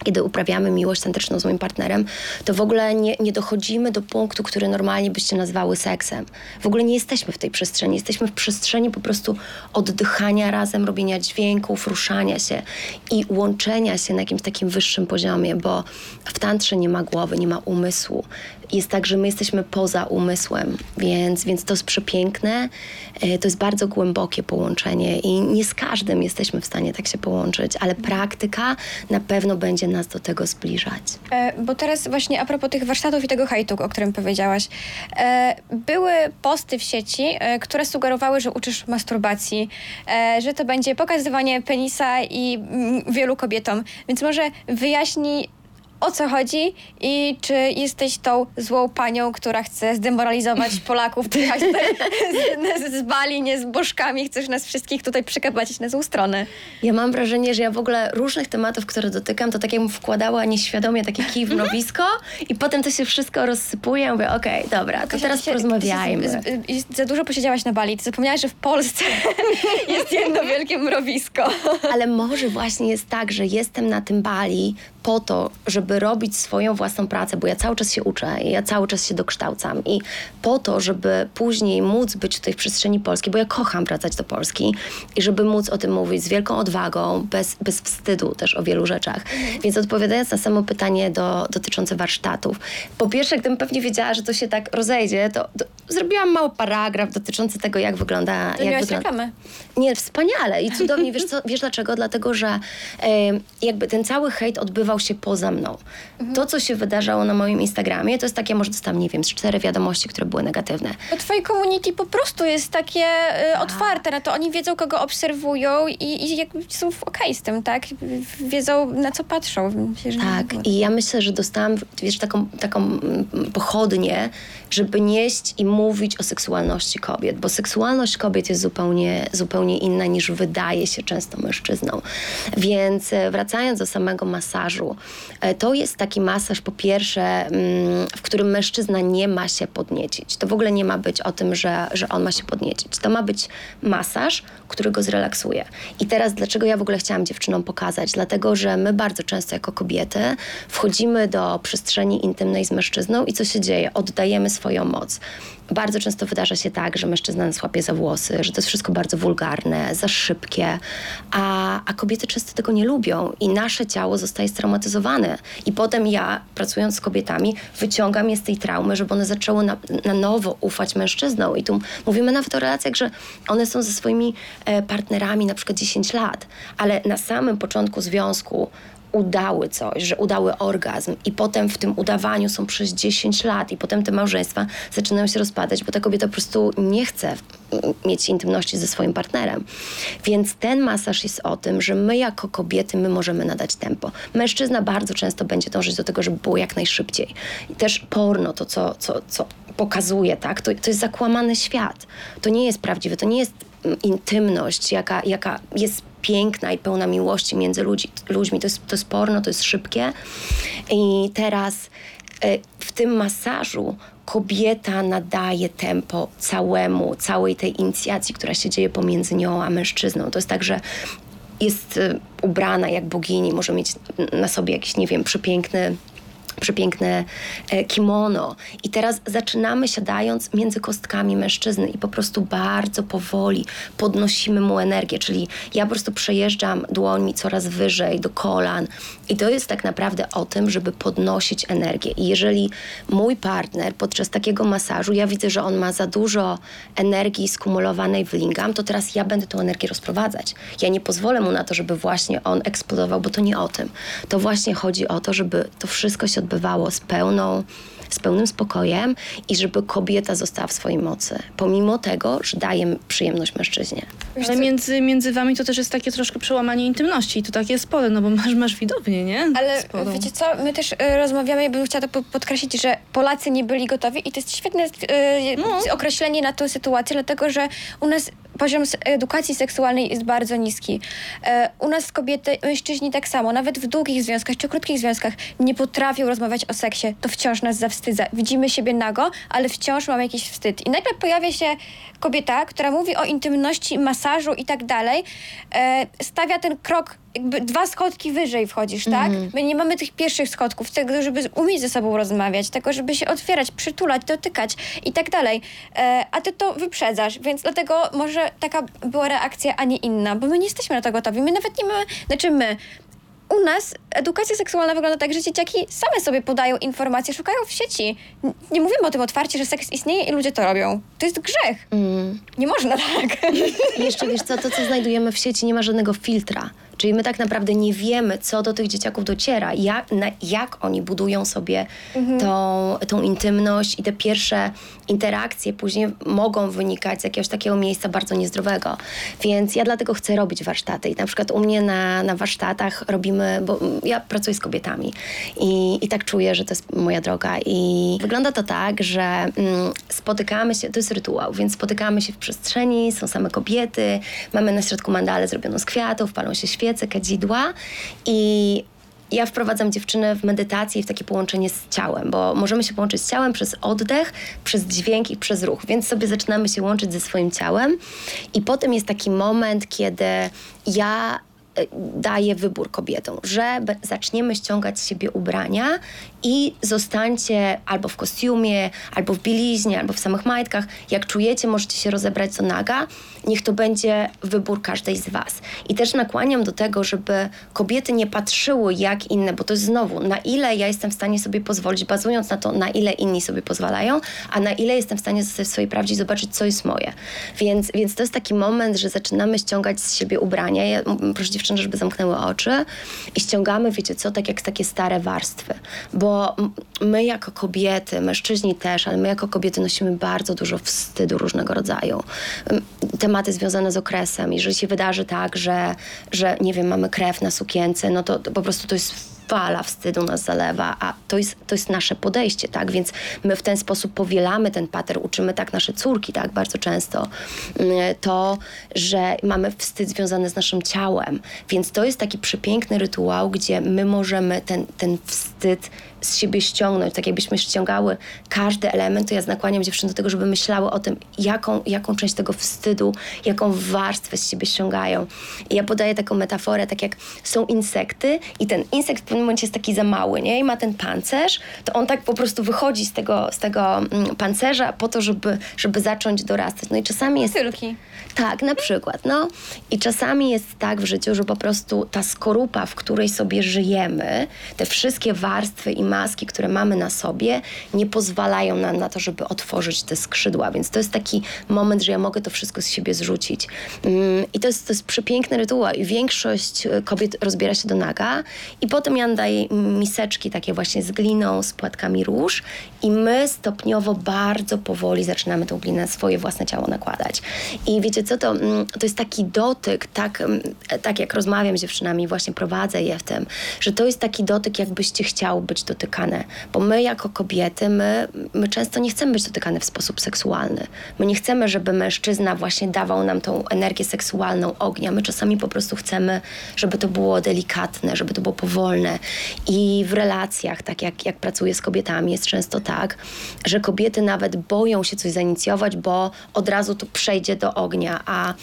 S3: kiedy uprawiamy miłość tantryczną z moim partnerem, to w ogóle nie, nie dochodzimy do punktu, który normalnie byście nazwały seksem. W ogóle nie jesteśmy w tej przestrzeni. Jesteśmy w przestrzeni po prostu oddychania razem, robienia dźwięków, ruszania się i łączenia się na jakimś takim wyższym poziomie, bo w tantrze nie ma głowy, nie ma umysłu jest tak, że my jesteśmy poza umysłem, więc, więc to jest przepiękne. E, to jest bardzo głębokie połączenie i nie z każdym jesteśmy w stanie tak się połączyć, ale praktyka na pewno będzie nas do tego zbliżać.
S2: E, bo teraz właśnie a propos tych warsztatów i tego hejtu, o którym powiedziałaś, e, były posty w sieci, e, które sugerowały, że uczysz masturbacji, e, że to będzie pokazywanie penisa i mm, wielu kobietom. Więc może wyjaśnij o co chodzi i czy jesteś tą złą panią, która chce zdemoralizować *laughs* Polaków, przyjechać z, z, z Bali, nie z bożkami, chcesz nas wszystkich tutaj przekapacić na złą stronę.
S3: Ja mam wrażenie, że ja w ogóle różnych tematów, które dotykam, to tak jakbym wkładała nieświadomie takie kij w mrowisko i potem to się wszystko rozsypuje. Ja mówię, okej, okay, dobra, to teraz się, porozmawiajmy.
S2: Z, za dużo posiedziałaś na Bali. Ty zapomniałaś, że w Polsce jest jedno wielkie mrowisko.
S3: Ale może właśnie jest tak, że jestem na tym Bali po to, żeby robić swoją własną pracę, bo ja cały czas się uczę, ja cały czas się dokształcam i po to, żeby później móc być tutaj w przestrzeni polskiej, bo ja kocham wracać do Polski i żeby móc o tym mówić z wielką odwagą, bez, bez wstydu też o wielu rzeczach. Mhm. Więc odpowiadając na samo pytanie do, dotyczące warsztatów, po pierwsze, gdybym pewnie wiedziała, że to się tak rozejdzie, to, to zrobiłam mały paragraf dotyczący tego, jak wygląda...
S2: To
S3: jak
S2: wygląda...
S3: Nie, wspaniale i cudownie. wiesz, *laughs* co, wiesz dlaczego? Dlatego, że e, jakby ten cały hejt odbywa się poza mną. Mhm. To, co się wydarzało na moim Instagramie, to jest takie, może dostałam, nie wiem, z cztery wiadomości, które były negatywne.
S2: Bo twoje community po prostu jest takie y, otwarte na to. Oni wiedzą, kogo obserwują i, i jakby są okej okay z tym, tak? Wiedzą, na co patrzą.
S3: Myślę, tak. I ja myślę, że dostałam, wiesz, taką, taką mm, pochodnię, żeby nieść i mówić o seksualności kobiet, bo seksualność kobiet jest zupełnie, zupełnie inna niż wydaje się często mężczyznom. Więc e, wracając do samego masażu. E, to jest taki masaż po pierwsze, mm, w którym mężczyzna nie ma się podniecić. To w ogóle nie ma być o tym, że, że on ma się podniecić. To ma być masaż, który go zrelaksuje. I teraz dlaczego ja w ogóle chciałam dziewczynom pokazać? Dlatego, że my bardzo często jako kobiety wchodzimy do przestrzeni intymnej z mężczyzną i co się dzieje? Oddajemy swoją moc bardzo często wydarza się tak, że mężczyzna nas łapie za włosy, że to jest wszystko bardzo wulgarne, za szybkie, a, a kobiety często tego nie lubią i nasze ciało zostaje straumatyzowane. I potem ja, pracując z kobietami, wyciągam je z tej traumy, żeby one zaczęły na, na nowo ufać mężczyznom. I tu mówimy nawet o relacjach, że one są ze swoimi e, partnerami na przykład 10 lat, ale na samym początku związku udały coś, że udały orgazm i potem w tym udawaniu są przez 10 lat i potem te małżeństwa zaczynają się rozpadać, bo ta kobieta po prostu nie chce mieć intymności ze swoim partnerem. Więc ten masaż jest o tym, że my jako kobiety, my możemy nadać tempo. Mężczyzna bardzo często będzie dążyć do tego, żeby było jak najszybciej. I też porno, to co, co, co pokazuje, tak, to, to jest zakłamany świat. To nie jest prawdziwe, to nie jest intymność, jaka, jaka jest piękna i pełna miłości między ludzi, ludźmi. To jest, to jest porno, to jest szybkie. I teraz e, w tym masażu kobieta nadaje tempo całemu, całej tej inicjacji, która się dzieje pomiędzy nią a mężczyzną. To jest tak, że jest e, ubrana jak bogini, może mieć na sobie jakiś, nie wiem, przepiękny przepiękne e, kimono. I teraz zaczynamy siadając między kostkami mężczyzny i po prostu bardzo powoli podnosimy mu energię, czyli ja po prostu przejeżdżam dłońmi coraz wyżej do kolan i to jest tak naprawdę o tym, żeby podnosić energię. I jeżeli mój partner podczas takiego masażu, ja widzę, że on ma za dużo energii skumulowanej w lingam, to teraz ja będę tą energię rozprowadzać. Ja nie pozwolę mu na to, żeby właśnie on eksplodował, bo to nie o tym. To właśnie chodzi o to, żeby to wszystko się odbywało z pełną z pełnym spokojem i żeby kobieta została w swojej mocy, pomimo tego, że daje przyjemność mężczyźnie.
S4: Ale między, między wami to też jest takie troszkę przełamanie intymności i to takie spore, no bo masz, masz widownię, nie?
S2: Ale
S4: Sporą.
S2: wiecie co, my też e, rozmawiamy i bym chciała to po- podkreślić, że Polacy nie byli gotowi i to jest świetne e,
S4: No.
S2: określenie na tę sytuację, dlatego że u nas poziom edukacji seksualnej jest bardzo niski. E, u nas kobiety, mężczyźni tak samo, nawet w długich związkach czy krótkich związkach nie potrafią rozmawiać o seksie. To wciąż nas zawstydza. Widzimy siebie nago, ale wciąż mamy jakiś wstyd. I nagle pojawia się kobieta, która mówi o intymności, masażu i tak dalej, e, stawia ten krok jakby dwa schodki wyżej wchodzisz, tak? My nie mamy tych pierwszych schodków, tego, żeby umieć ze sobą rozmawiać, tego, żeby się otwierać, przytulać, dotykać i tak dalej. E, a ty to wyprzedzasz, więc dlatego może taka była reakcja, a nie inna, bo my nie jesteśmy na to gotowi. My nawet nie mamy, znaczy my, u nas edukacja seksualna wygląda tak, że dzieciaki same sobie podają informacje, szukają w sieci. N- Nie mówimy o tym otwarcie, że seks istnieje i ludzie to robią. To jest grzech. Nie można tak.
S3: I jeszcze wiesz co, to co znajdujemy w sieci nie ma żadnego filtra. Czyli my tak naprawdę nie wiemy, co do tych dzieciaków dociera, jak, na, jak oni budują sobie tą, tą intymność i te pierwsze interakcje później mogą wynikać z jakiegoś takiego miejsca bardzo niezdrowego. Więc ja dlatego chcę robić warsztaty. I na przykład u mnie na, na warsztatach robimy, bo ja pracuję z kobietami i, i tak czuję, że to jest moja droga. I wygląda to tak, że mm, spotykamy się, to jest rytuał, więc spotykamy się w przestrzeni, są same kobiety, mamy na środku mandalę zrobioną z kwiatów, palą się świece, kadzidła i ja wprowadzam dziewczynę w medytację i w takie połączenie z ciałem, bo możemy się połączyć z ciałem przez oddech, przez dźwięk i przez ruch, więc sobie zaczynamy się łączyć ze swoim ciałem i potem jest taki moment, kiedy ja e, daję wybór kobietom, że zaczniemy ściągać z siebie ubrania i zostańcie albo w kostiumie, albo w bieliźnie, albo w samych majtkach. Jak czujecie, możecie się rozebrać do naga. Niech to będzie wybór każdej z Was. I też nakłaniam do tego, żeby kobiety nie patrzyły jak inne, bo to jest znowu, na ile ja jestem w stanie sobie pozwolić, bazując na to, na ile inni sobie pozwalają, a na ile jestem w stanie zostać w swojej prawdzie i zobaczyć, co jest moje. Więc, więc to jest taki moment, że zaczynamy ściągać z siebie ubrania. Ja proszę dziewczyny, żeby zamknęły oczy i ściągamy, wiecie co, tak jak takie stare warstwy. Bo m, my jako kobiety, mężczyźni też, ale my jako kobiety nosimy bardzo dużo wstydu różnego rodzaju. Tematy związane z okresem. Jeżeli się wydarzy tak, że, że nie wiem, mamy krew na sukience, no to, to po prostu to jest fala wstydu nas zalewa, a to jest, to jest nasze podejście, tak? Więc my w ten sposób powielamy ten pater, uczymy tak nasze córki, tak? Bardzo często to, że mamy wstyd związany z naszym ciałem. Więc to jest taki przepiękny rytuał, gdzie my możemy ten, ten wstyd z siebie ściągnąć, tak jakbyśmy ściągały każdy element, to ja nakłaniam dziewczyn do tego, żeby myślały o tym, jaką, jaką część tego wstydu, jaką warstwę z siebie ściągają. I ja podaję taką metaforę, tak jak są insekty i ten insekt w pewnym momencie jest taki za mały, nie? I ma ten pancerz, to on tak po prostu wychodzi z tego, z tego mm, pancerza po to, żeby, żeby zacząć dorastać. No i czasami jest...
S2: Tylki.
S3: Tak, na przykład, no. I czasami jest tak w życiu, że po prostu ta skorupa, w której sobie żyjemy, te wszystkie warstwy i maski, które mamy na sobie, nie pozwalają nam na to, żeby otworzyć te skrzydła. Więc to jest taki moment, że ja mogę to wszystko z siebie zrzucić. Mm, I to jest, to jest przepiękny rytuał. I większość e, kobiet rozbiera się do naga i potem ja daję miseczki takie właśnie z gliną, z płatkami róż i my stopniowo, bardzo powoli zaczynamy tą glinę swoje własne ciało nakładać. I wiecie co, to, mm, to jest taki dotyk, tak, mm, tak jak rozmawiam z dziewczynami, właśnie prowadzę je w tym, że to jest taki dotyk, jakbyście chciały być dotykane. Bo my jako kobiety, my, my często nie chcemy być dotykane w sposób seksualny. My nie chcemy, żeby mężczyzna właśnie dawał nam tą energię seksualną ognia. My czasami po prostu chcemy, żeby to było delikatne, żeby to było powolne. I w relacjach, tak jak, jak pracuję z kobietami, jest często tak, że kobiety nawet boją się coś zainicjować, bo od razu to przejdzie do ognia, a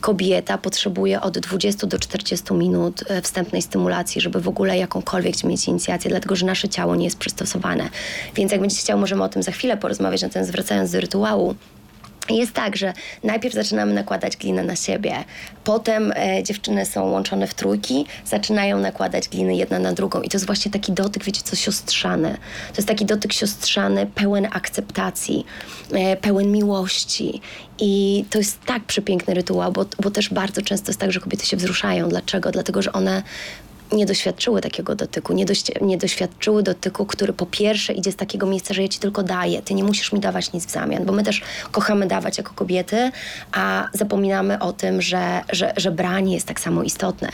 S3: kobieta potrzebuje od 20 do 40 minut e, wstępnej stymulacji, żeby w ogóle jakąkolwiek mieć inicjację, dlatego że nasze ciało nie jest przystosowane. Więc jak będziecie chciały, możemy o tym za chwilę porozmawiać, natomiast wracając do rytuału, jest tak, że najpierw zaczynamy nakładać glinę na siebie, potem e, dziewczyny są łączone w trójki, zaczynają nakładać gliny jedna na drugą i to jest właśnie taki dotyk, wiecie co, siostrzany. To jest taki dotyk siostrzany, pełen akceptacji, e, pełen miłości i to jest tak przepiękny rytuał, bo, bo też bardzo często jest tak, że kobiety się wzruszają. Dlaczego? Dlatego, że one nie doświadczyły takiego dotyku, nie, dość, nie doświadczyły dotyku, który po pierwsze idzie z takiego miejsca, że ja ci tylko daję, ty nie musisz mi dawać nic w zamian, bo my też kochamy dawać jako kobiety, a zapominamy o tym, że, że, że branie jest tak samo istotne.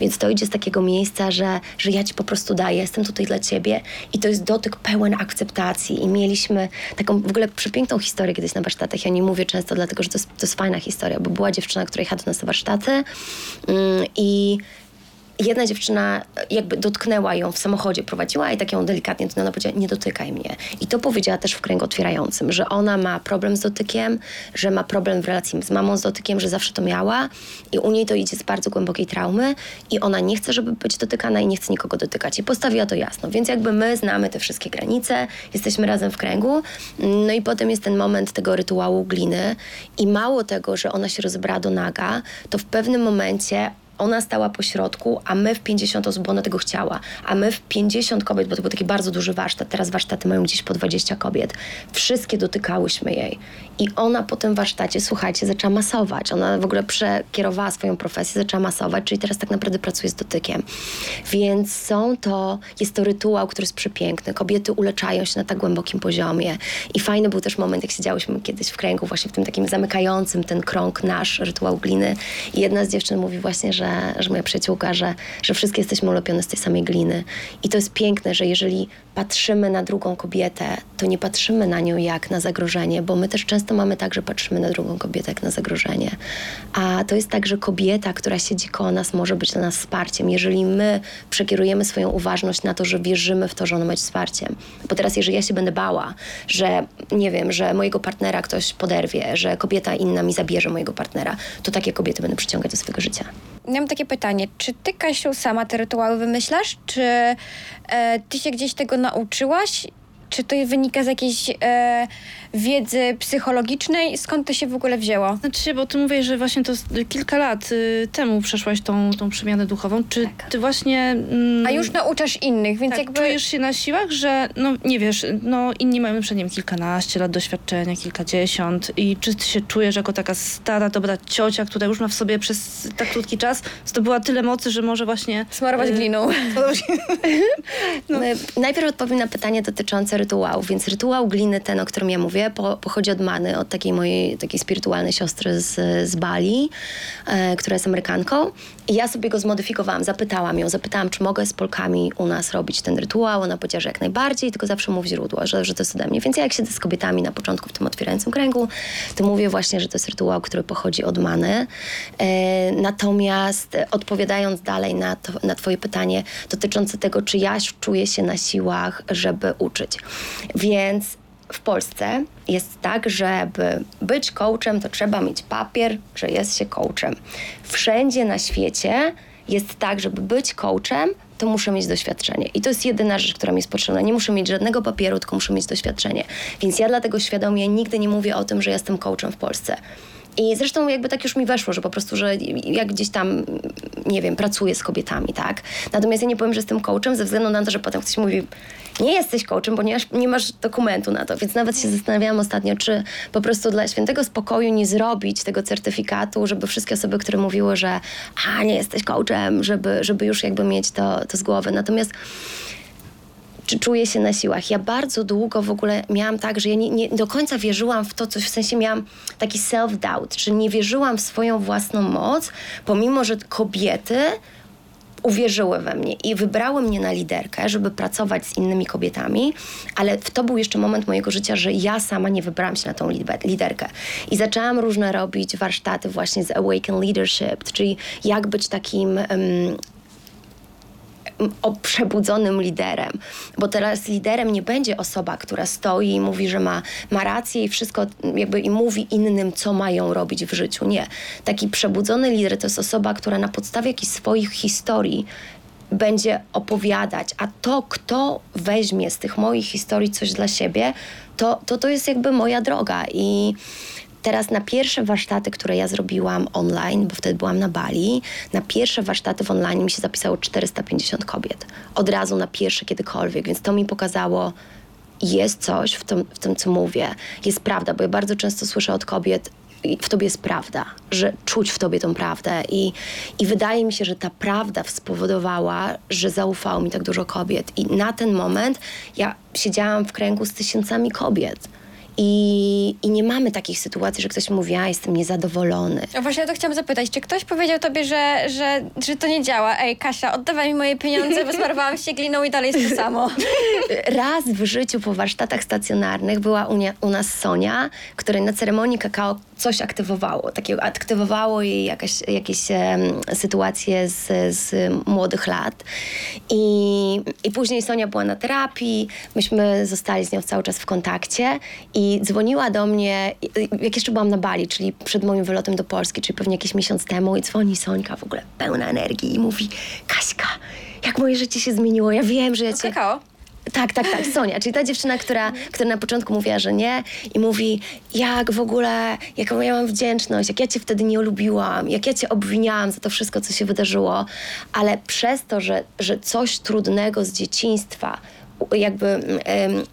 S3: Więc to idzie z takiego miejsca, że, że ja ci po prostu daję, jestem tutaj dla ciebie i to jest dotyk pełen akceptacji i mieliśmy taką w ogóle przepiękną historię kiedyś na warsztatach, ja nie mówię często, dlatego że to jest, to jest fajna historia, bo była dziewczyna, która jechała do nas na warsztaty mm, i jedna dziewczyna jakby dotknęła ją w samochodzie, prowadziła i tak ją delikatnie, to ona powiedziała, nie dotykaj mnie. I to powiedziała też w kręgu otwierającym, że ona ma problem z dotykiem, że ma problem w relacji z mamą z dotykiem, że zawsze to miała i u niej to idzie z bardzo głębokiej traumy i ona nie chce, żeby być dotykana i nie chce nikogo dotykać. I postawiła to jasno. Więc jakby my znamy te wszystkie granice, jesteśmy razem w kręgu, no i potem jest ten moment tego rytuału gliny i mało tego, że ona się rozebrała do naga, to w pewnym momencie ona stała po środku, a my w 50 osób, bo ona tego chciała, a my w 50 kobiet, bo to był taki bardzo duży warsztat, teraz warsztaty mają gdzieś po 20 kobiet, wszystkie dotykałyśmy jej. I ona po tym warsztacie, słuchajcie, zaczęła masować. Ona w ogóle przekierowała swoją profesję, zaczęła masować, czyli teraz tak naprawdę pracuje z dotykiem. Więc są to, jest to rytuał, który jest przepiękny. Kobiety uleczają się na tak głębokim poziomie. I fajny był też moment, jak siedziałyśmy kiedyś w kręgu, właśnie w tym takim zamykającym ten krąg nasz, rytuał gliny. I jedna z dziewczyn mówi właśnie, że, że moja przyjaciółka, że, że wszystkie jesteśmy ulepione z tej samej gliny. I to jest piękne, że jeżeli patrzymy na drugą kobietę, to nie patrzymy na nią jak na zagrożenie, bo my też często mamy tak, że patrzymy na drugą kobietę jak na zagrożenie. A to jest tak, że kobieta, która siedzi koło nas, może być dla nas wsparciem, jeżeli my przekierujemy swoją uważność na to, że wierzymy w to, że ona ma być wsparciem. Bo teraz, jeżeli ja się będę bała, że nie wiem, że mojego partnera ktoś poderwie, że kobieta inna mi zabierze mojego partnera, to takie kobiety będę przyciągać do swojego życia.
S2: Ja mam takie pytanie, czy ty, Kasiu, sama te rytuały wymyślasz? Czy e, ty się gdzieś tego nauczyłaś? Czy to wynika z jakiejś e, wiedzy psychologicznej? Skąd to się w ogóle wzięło?
S4: Znaczy, bo ty mówisz, że właśnie to kilka lat y, temu przeszłaś tą, tą przemianę duchową. Czy
S3: Tak.
S4: ty właśnie... Mm,
S2: A już nauczasz innych, więc
S4: tak,
S2: jakby...
S4: czujesz się na siłach, że no nie wiesz, no inni mają przed nim kilkanaście lat doświadczenia, kilkadziesiąt i czy ty się czujesz jako taka stara, dobra ciocia, która już ma w sobie przez tak krótki czas zdobyła tyle mocy, że może właśnie...
S2: Smarować
S4: y,
S2: gliną. *laughs*
S3: My- *laughs* Najpierw odpowiem na pytanie dotyczące Więc rytuał gliny, ten, o którym ja mówię, po, pochodzi od Many, od takiej mojej takiej spirytualnej siostry z, z Bali, e, która jest Amerykanką. I ja sobie go zmodyfikowałam, zapytałam ją, zapytałam, czy mogę z Polkami u nas robić ten rytuał. Ona powiedziała, że jak najbardziej, tylko zawsze mów źródło, że, że to jest ode mnie. Więc ja jak siedzę z kobietami na początku w tym otwierającym kręgu, to mówię właśnie, że to jest rytuał, który pochodzi od Many. E, natomiast e, odpowiadając dalej na, to, na twoje pytanie dotyczące tego, czy ja czuję się na siłach, żeby uczyć. Więc w Polsce jest tak, żeby być coachem, to trzeba mieć papier, że jest się coachem. Wszędzie na świecie jest tak, żeby być coachem, to muszę mieć doświadczenie. I to jest jedyna rzecz, która mi jest potrzebna. Nie muszę mieć żadnego papieru, tylko muszę mieć doświadczenie. Więc ja dlatego świadomie nigdy nie mówię o tym, że jestem coachem w Polsce. I zresztą jakby tak już mi weszło, że po prostu, że jak gdzieś tam, nie wiem, pracuję z kobietami, tak? Natomiast ja nie powiem, że jestem coachem ze względu na to, że potem ktoś mówi, nie jesteś coachem, bo nie masz, dokumentu na to. Więc nawet się zastanawiałam ostatnio, czy po prostu dla świętego spokoju nie zrobić tego certyfikatu, żeby wszystkie osoby, które mówiły, że a, nie jesteś coachem, żeby, żeby już jakby mieć to, to z głowy. Natomiast czuję się na siłach. Ja bardzo długo w ogóle miałam tak, że ja nie, nie do końca wierzyłam w to, coś w sensie miałam taki self-doubt, czy nie wierzyłam w swoją własną moc, pomimo, że kobiety uwierzyły we mnie i wybrały mnie na liderkę, żeby pracować z innymi kobietami, ale to był jeszcze moment mojego życia, że ja sama nie wybrałam się na tą lider- liderkę. I zaczęłam różne robić warsztaty właśnie z Awaken Leadership, czyli jak być takim em, o przebudzonym liderem, bo teraz liderem nie będzie osoba, która stoi i mówi, że ma, ma rację i wszystko jakby i mówi innym, co mają robić w życiu. Nie. Taki przebudzony lider to jest osoba, która na podstawie jakichś swoich historii będzie opowiadać, a to, kto weźmie z tych moich historii coś dla siebie, to to, to jest jakby moja droga i Teraz na pierwsze warsztaty, które ja zrobiłam online, bo wtedy byłam na Bali, na pierwsze warsztaty w online mi się zapisało 450 kobiet. Od razu na pierwsze kiedykolwiek, więc to mi pokazało, jest coś w tym, w tym, co mówię. Jest prawda, bo ja bardzo często słyszę od kobiet, w tobie jest prawda, że czuć w tobie tą prawdę. I, I wydaje mi się, że ta prawda spowodowała, że zaufało mi tak dużo kobiet. I na ten moment ja siedziałam w kręgu z tysiącami kobiet. I, I nie mamy takich sytuacji, że ktoś mówi, ja jestem niezadowolony.
S2: A właśnie o to chciałam zapytać, czy ktoś powiedział tobie, że, że, że to nie działa? Ej, Kasia, oddawaj mi moje pieniądze, bo smarowałam się gliną i dalej jest to samo. *laughs*
S3: Raz w życiu po warsztatach stacjonarnych była u, nie, u nas Sonia, której na ceremonii kakao coś aktywowało. Takiego, aktywowało jej jakaś, jakieś sytuacje z, z młodych lat. I, I później Sonia była na terapii, myśmy zostali z nią cały czas w kontakcie i dzwoniła do mnie, jak jeszcze byłam na Bali, czyli przed moim wylotem do Polski, czyli pewnie jakiś miesiąc temu i dzwoni Sońka w ogóle pełna energii i mówi Kaśka, jak moje życie się zmieniło, ja wiem, że ja cię...
S2: Kakao?
S3: Tak, tak, tak, Sonia, czyli ta dziewczyna, która, która na początku mówiła, że nie i mówi, jak w ogóle, jaką ja mam wdzięczność, jak ja cię wtedy nie lubiłam, jak ja cię obwiniałam za to wszystko, co się wydarzyło, ale przez to, że, że coś trudnego z dzieciństwa jakby um,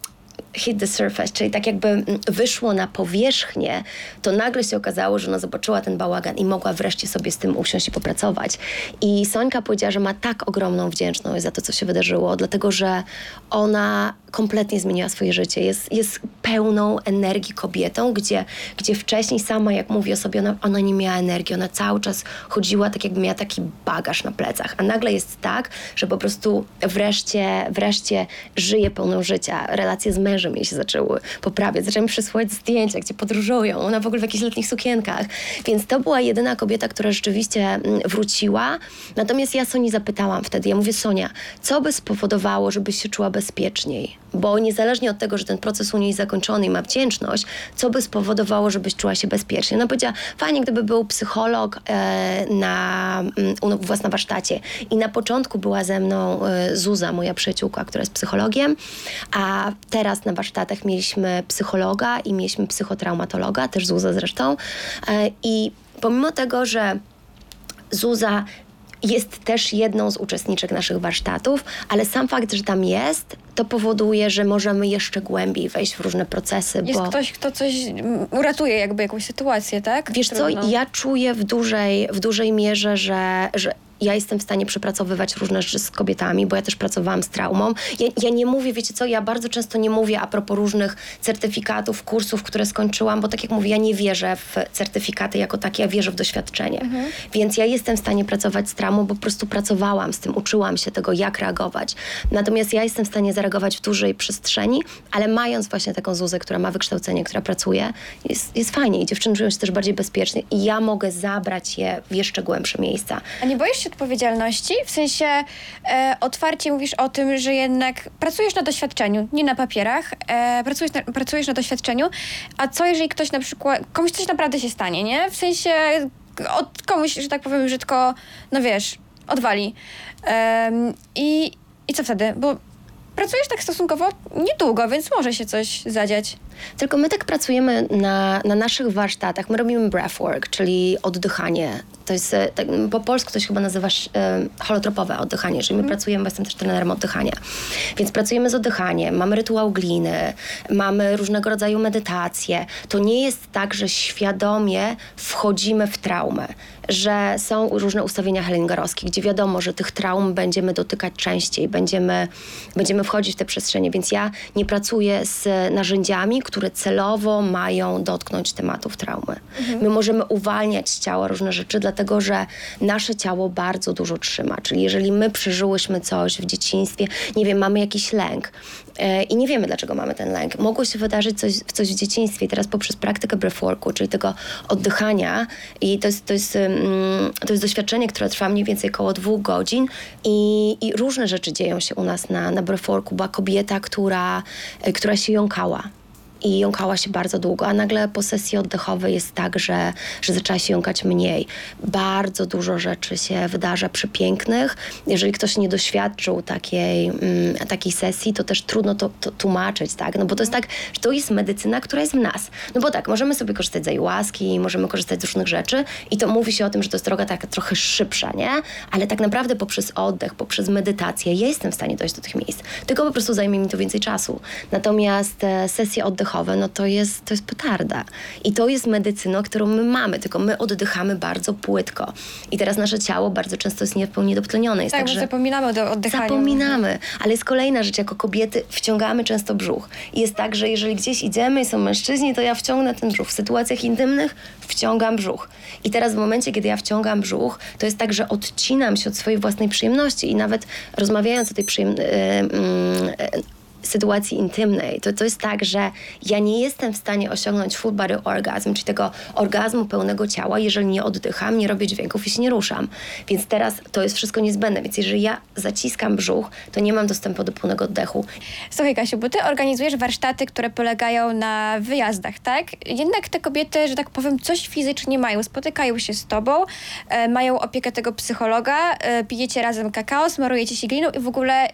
S3: hit the surface, czyli tak jakby mm, wyszło na powierzchnię, to nagle się okazało, że ona zobaczyła ten bałagan i mogła wreszcie sobie z tym usiąść i popracować. I Sońka powiedziała, że ma tak ogromną wdzięczność za to, co się wydarzyło, dlatego że ona kompletnie zmieniła swoje życie. Jest, jest pełną energii kobietą, gdzie, gdzie wcześniej sama, jak mówi o sobie, ona, ona nie miała energii. Ona cały czas chodziła tak, jakby miała taki bagaż na plecach. A nagle jest tak, że po prostu wreszcie, wreszcie żyje pełną życia. Relacje z mężem jej się zaczęły poprawiać. Zaczęły mi przysłać zdjęcia, gdzie podróżują. Ona w ogóle w jakichś letnich sukienkach. Więc to była jedyna kobieta, która rzeczywiście mm, wróciła. Natomiast ja Soni zapytałam wtedy, ja mówię, Sonia, co by spowodowało, żebyś się czuła bezpieczniej? Bo niezależnie od tego, że ten proces u niej zakończony i ma wdzięczność, co by spowodowało, żebyś czuła się bezpiecznie? Ona powiedziała, fajnie, gdyby był psycholog e, na, mm, u was na warsztacie. I na początku była ze mną e, Zuza, moja przyjaciółka, która jest psychologiem, a teraz na warsztatach mieliśmy psychologa i mieliśmy psychotraumatologa, też Zuza zresztą. E, I pomimo tego, że Zuza jest też jedną z uczestniczek naszych warsztatów, ale sam fakt, że tam jest, to powoduje, że możemy jeszcze głębiej wejść w różne procesy.
S2: Jest
S3: bo...
S2: ktoś, kto coś uratuje jakby jakąś sytuację, tak?
S3: Wiesz Trudno. co, ja czuję w dużej, w dużej mierze, że, że ja jestem w stanie przepracowywać różne rzeczy z kobietami, bo ja też pracowałam z traumą. Ja, ja, nie mówię, wiecie co, ja bardzo często nie mówię a propos różnych certyfikatów, kursów, które skończyłam, bo tak jak mówię, ja nie wierzę w certyfikaty jako takie, ja wierzę w doświadczenie. Mhm. Więc ja jestem w stanie pracować z traumą, bo po prostu pracowałam z tym, uczyłam się tego, jak reagować. Natomiast ja jestem w stanie zareagować w dużej przestrzeni, ale mając właśnie taką Zuzę, która ma wykształcenie, która pracuje, jest, jest fajnie i dziewczyny czują się też bardziej bezpiecznie i ja mogę zabrać je w jeszcze głębsze miejsca.
S2: A nie boisz się odpowiedzialności? W sensie e, otwarcie mówisz o tym, że jednak pracujesz na doświadczeniu, nie na papierach, e, pracujesz, na, pracujesz na doświadczeniu, a co jeżeli ktoś na przykład, komuś coś naprawdę się stanie, nie? W sensie od komuś, że tak powiem brzydko, no wiesz, odwali. E, i, I co wtedy? Bo pracujesz tak stosunkowo niedługo, więc może się coś zadziać.
S3: Tylko my tak pracujemy na, na naszych warsztatach. My robimy breathwork, czyli oddychanie. To jest, e, tak, po polsku to się chyba nazywa e, holotropowe oddychanie, czyli my mm. pracujemy, bo jestem też trenerem oddychania. Więc pracujemy z oddychaniem, mamy rytuał gliny, mamy różnego rodzaju medytacje. To nie jest tak, że świadomie wchodzimy w traumę że są różne ustawienia hellingerowskie, gdzie wiadomo, że tych traum będziemy dotykać częściej, będziemy, będziemy wchodzić w te przestrzenie, więc ja nie pracuję z narzędziami, które celowo mają dotknąć tematów traumy. My możemy uwalniać z ciała różne rzeczy, dlatego że nasze ciało bardzo dużo trzyma. Czyli jeżeli my przeżyłyśmy coś w dzieciństwie, nie wiem, mamy jakiś lęk i nie wiemy, dlaczego mamy ten lęk. Mogło się wydarzyć coś, coś w dzieciństwie. Teraz poprzez praktykę breathworku, czyli tego oddychania i to jest, to jest, mm, to jest doświadczenie, które trwa mniej więcej około dwóch godzin i, i różne rzeczy dzieją się u nas na, na breathworku. Była kobieta, która, e, która się jąkała i jąkała się bardzo długo, a nagle po sesji oddechowej jest tak, że, że zaczęła się jąkać mniej. Bardzo dużo rzeczy się wydarza przepięknych. Jeżeli ktoś nie doświadczył takiej, mm, takiej sesji, to też trudno to, to tłumaczyć, tak? No bo to jest tak, że to jest medycyna, która jest w nas. No bo tak, możemy sobie korzystać z ayahuaski, możemy korzystać z różnych rzeczy i to mówi się o tym, że to jest droga taka trochę szybsza, nie? Ale tak naprawdę poprzez oddech, poprzez medytację ja jestem w stanie dojść do tych miejsc. Tylko po prostu zajmie mi to więcej czasu. Natomiast e, sesje oddechowe, no to jest, to jest petarda. I to jest medycyna, którą my mamy, tylko my oddychamy bardzo płytko. I teraz nasze ciało bardzo często jest nie w pełni dotlenione. Jest
S2: Tak,
S3: tak, że
S2: zapominamy o oddychaniu.
S3: Zapominamy, ale jest kolejna rzecz, jako kobiety wciągamy często brzuch. I jest tak, że jeżeli gdzieś idziemy i są mężczyźni, to ja wciągnę ten brzuch. W sytuacjach intymnych wciągam brzuch. I teraz w momencie, kiedy ja wciągam brzuch, to jest tak, że odcinam się od swojej własnej przyjemności i nawet rozmawiając o tej przyjemności, sytuacji intymnej, to, to jest tak, że ja nie jestem w stanie osiągnąć full body orgasm, czyli tego orgazmu pełnego ciała, jeżeli nie oddycham, nie robię dźwięków i się nie ruszam. Więc teraz to jest wszystko niezbędne. Więc jeżeli ja zaciskam brzuch, to nie mam dostępu do pełnego oddechu.
S2: Słuchaj Kasiu, bo ty organizujesz warsztaty, które polegają na wyjazdach, tak? Jednak te kobiety, że tak powiem, coś fizycznie mają. Spotykają się z tobą, e, mają opiekę tego psychologa, e, pijecie razem kakao, smarujecie się gliną i w ogóle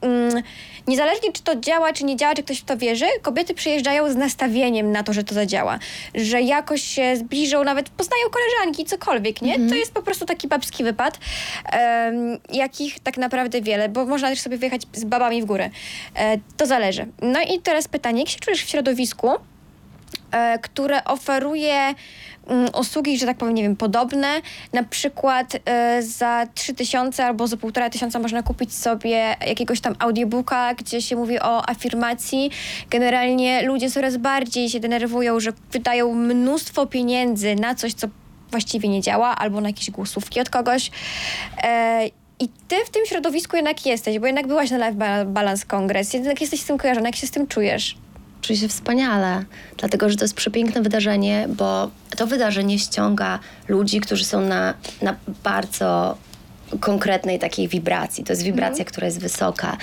S2: mm, niezależnie czy to działa, czy nie działa, czy ktoś w to wierzy, kobiety przyjeżdżają z nastawieniem na to, że to zadziała. Że jakoś się zbliżą, nawet poznają koleżanki, cokolwiek, nie? To jest po prostu taki babski wypad, em, jakich tak naprawdę wiele, bo można też sobie wyjechać z babami w górę. E, to zależy. No i teraz pytanie, jak się czujesz w środowisku, które oferuje mm, usługi, że tak powiem, nie wiem, podobne. Na przykład e, za 3000 albo za 1500 można kupić sobie jakiegoś tam audiobooka, gdzie się mówi o afirmacji. Generalnie ludzie coraz bardziej się denerwują, że wydają mnóstwo pieniędzy na coś, co właściwie nie działa, albo na jakieś głosówki od kogoś. E, i ty w tym środowisku jednak jesteś, bo jednak byłaś na Life Ba- Balance Congress, jednak jesteś z tym kojarzona. Jak się z tym czujesz?
S3: Czuję się wspaniale, dlatego że to jest przepiękne wydarzenie, bo to wydarzenie ściąga ludzi, którzy są na, na bardzo konkretnej takiej wibracji. To jest wibracja, która jest wysoka.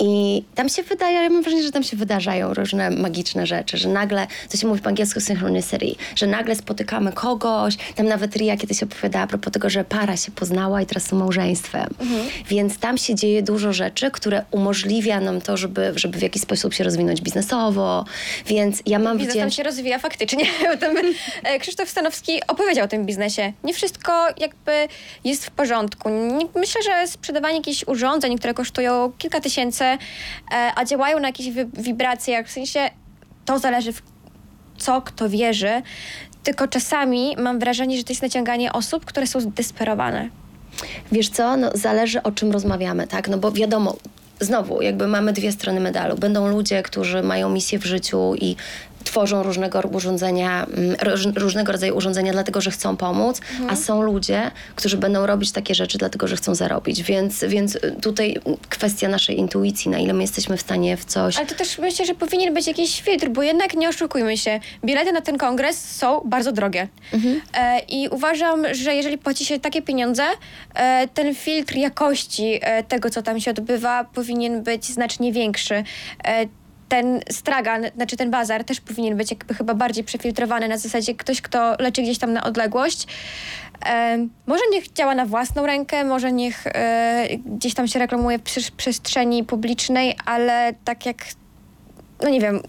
S3: I tam się wydaje, ja mam wrażenie, że tam się wydarzają różne magiczne rzeczy, że nagle, to się mówi po angielsku synchronicity, że nagle spotykamy kogoś, tam nawet Ria kiedyś opowiadała a propos tego, że para się poznała i teraz są małżeństwem. Więc tam się dzieje dużo rzeczy, które umożliwia nam to, żeby, żeby w jakiś sposób się rozwinąć biznesowo. Więc ja mam
S2: Biznes tam się rozwija faktycznie. *laughs* E, Krzysztof Stanowski opowiedział o tym biznesie. Nie wszystko jakby jest w porządku. Myślę, że sprzedawanie jakichś urządzeń, które kosztują kilka tysięcy, e, a działają na jakichś wi- wibracjach, w sensie to zależy w co kto wierzy, tylko czasami mam wrażenie, że to jest naciąganie osób, które są zdesperowane.
S3: Wiesz co, no, zależy o czym rozmawiamy, tak? No bo wiadomo, znowu, jakby mamy dwie strony medalu. Będą ludzie, którzy mają misję w życiu i tworzą różnego urządzenia, mm, róż- różnego rodzaju urządzenia dlatego, że chcą pomóc, a są ludzie, którzy będą robić takie rzeczy dlatego, że chcą zarobić. Więc, więc tutaj kwestia naszej intuicji, na ile my jesteśmy w stanie w coś...
S2: Ale to też myślę, że powinien być jakiś filtr, bo jednak nie oszukujmy się. Bilety na ten kongres są bardzo drogie. E, I uważam, że jeżeli płaci się takie pieniądze, e, ten filtr jakości e, tego, co tam się odbywa, powinien być znacznie większy. E, ten stragan, znaczy ten bazar też powinien być jakby chyba bardziej przefiltrowany na zasadzie ktoś, kto leczy gdzieś tam na odległość. E, może niech działa na własną rękę, może niech e, gdzieś tam się reklamuje w przestrzeni publicznej, ale tak jak, no nie wiem,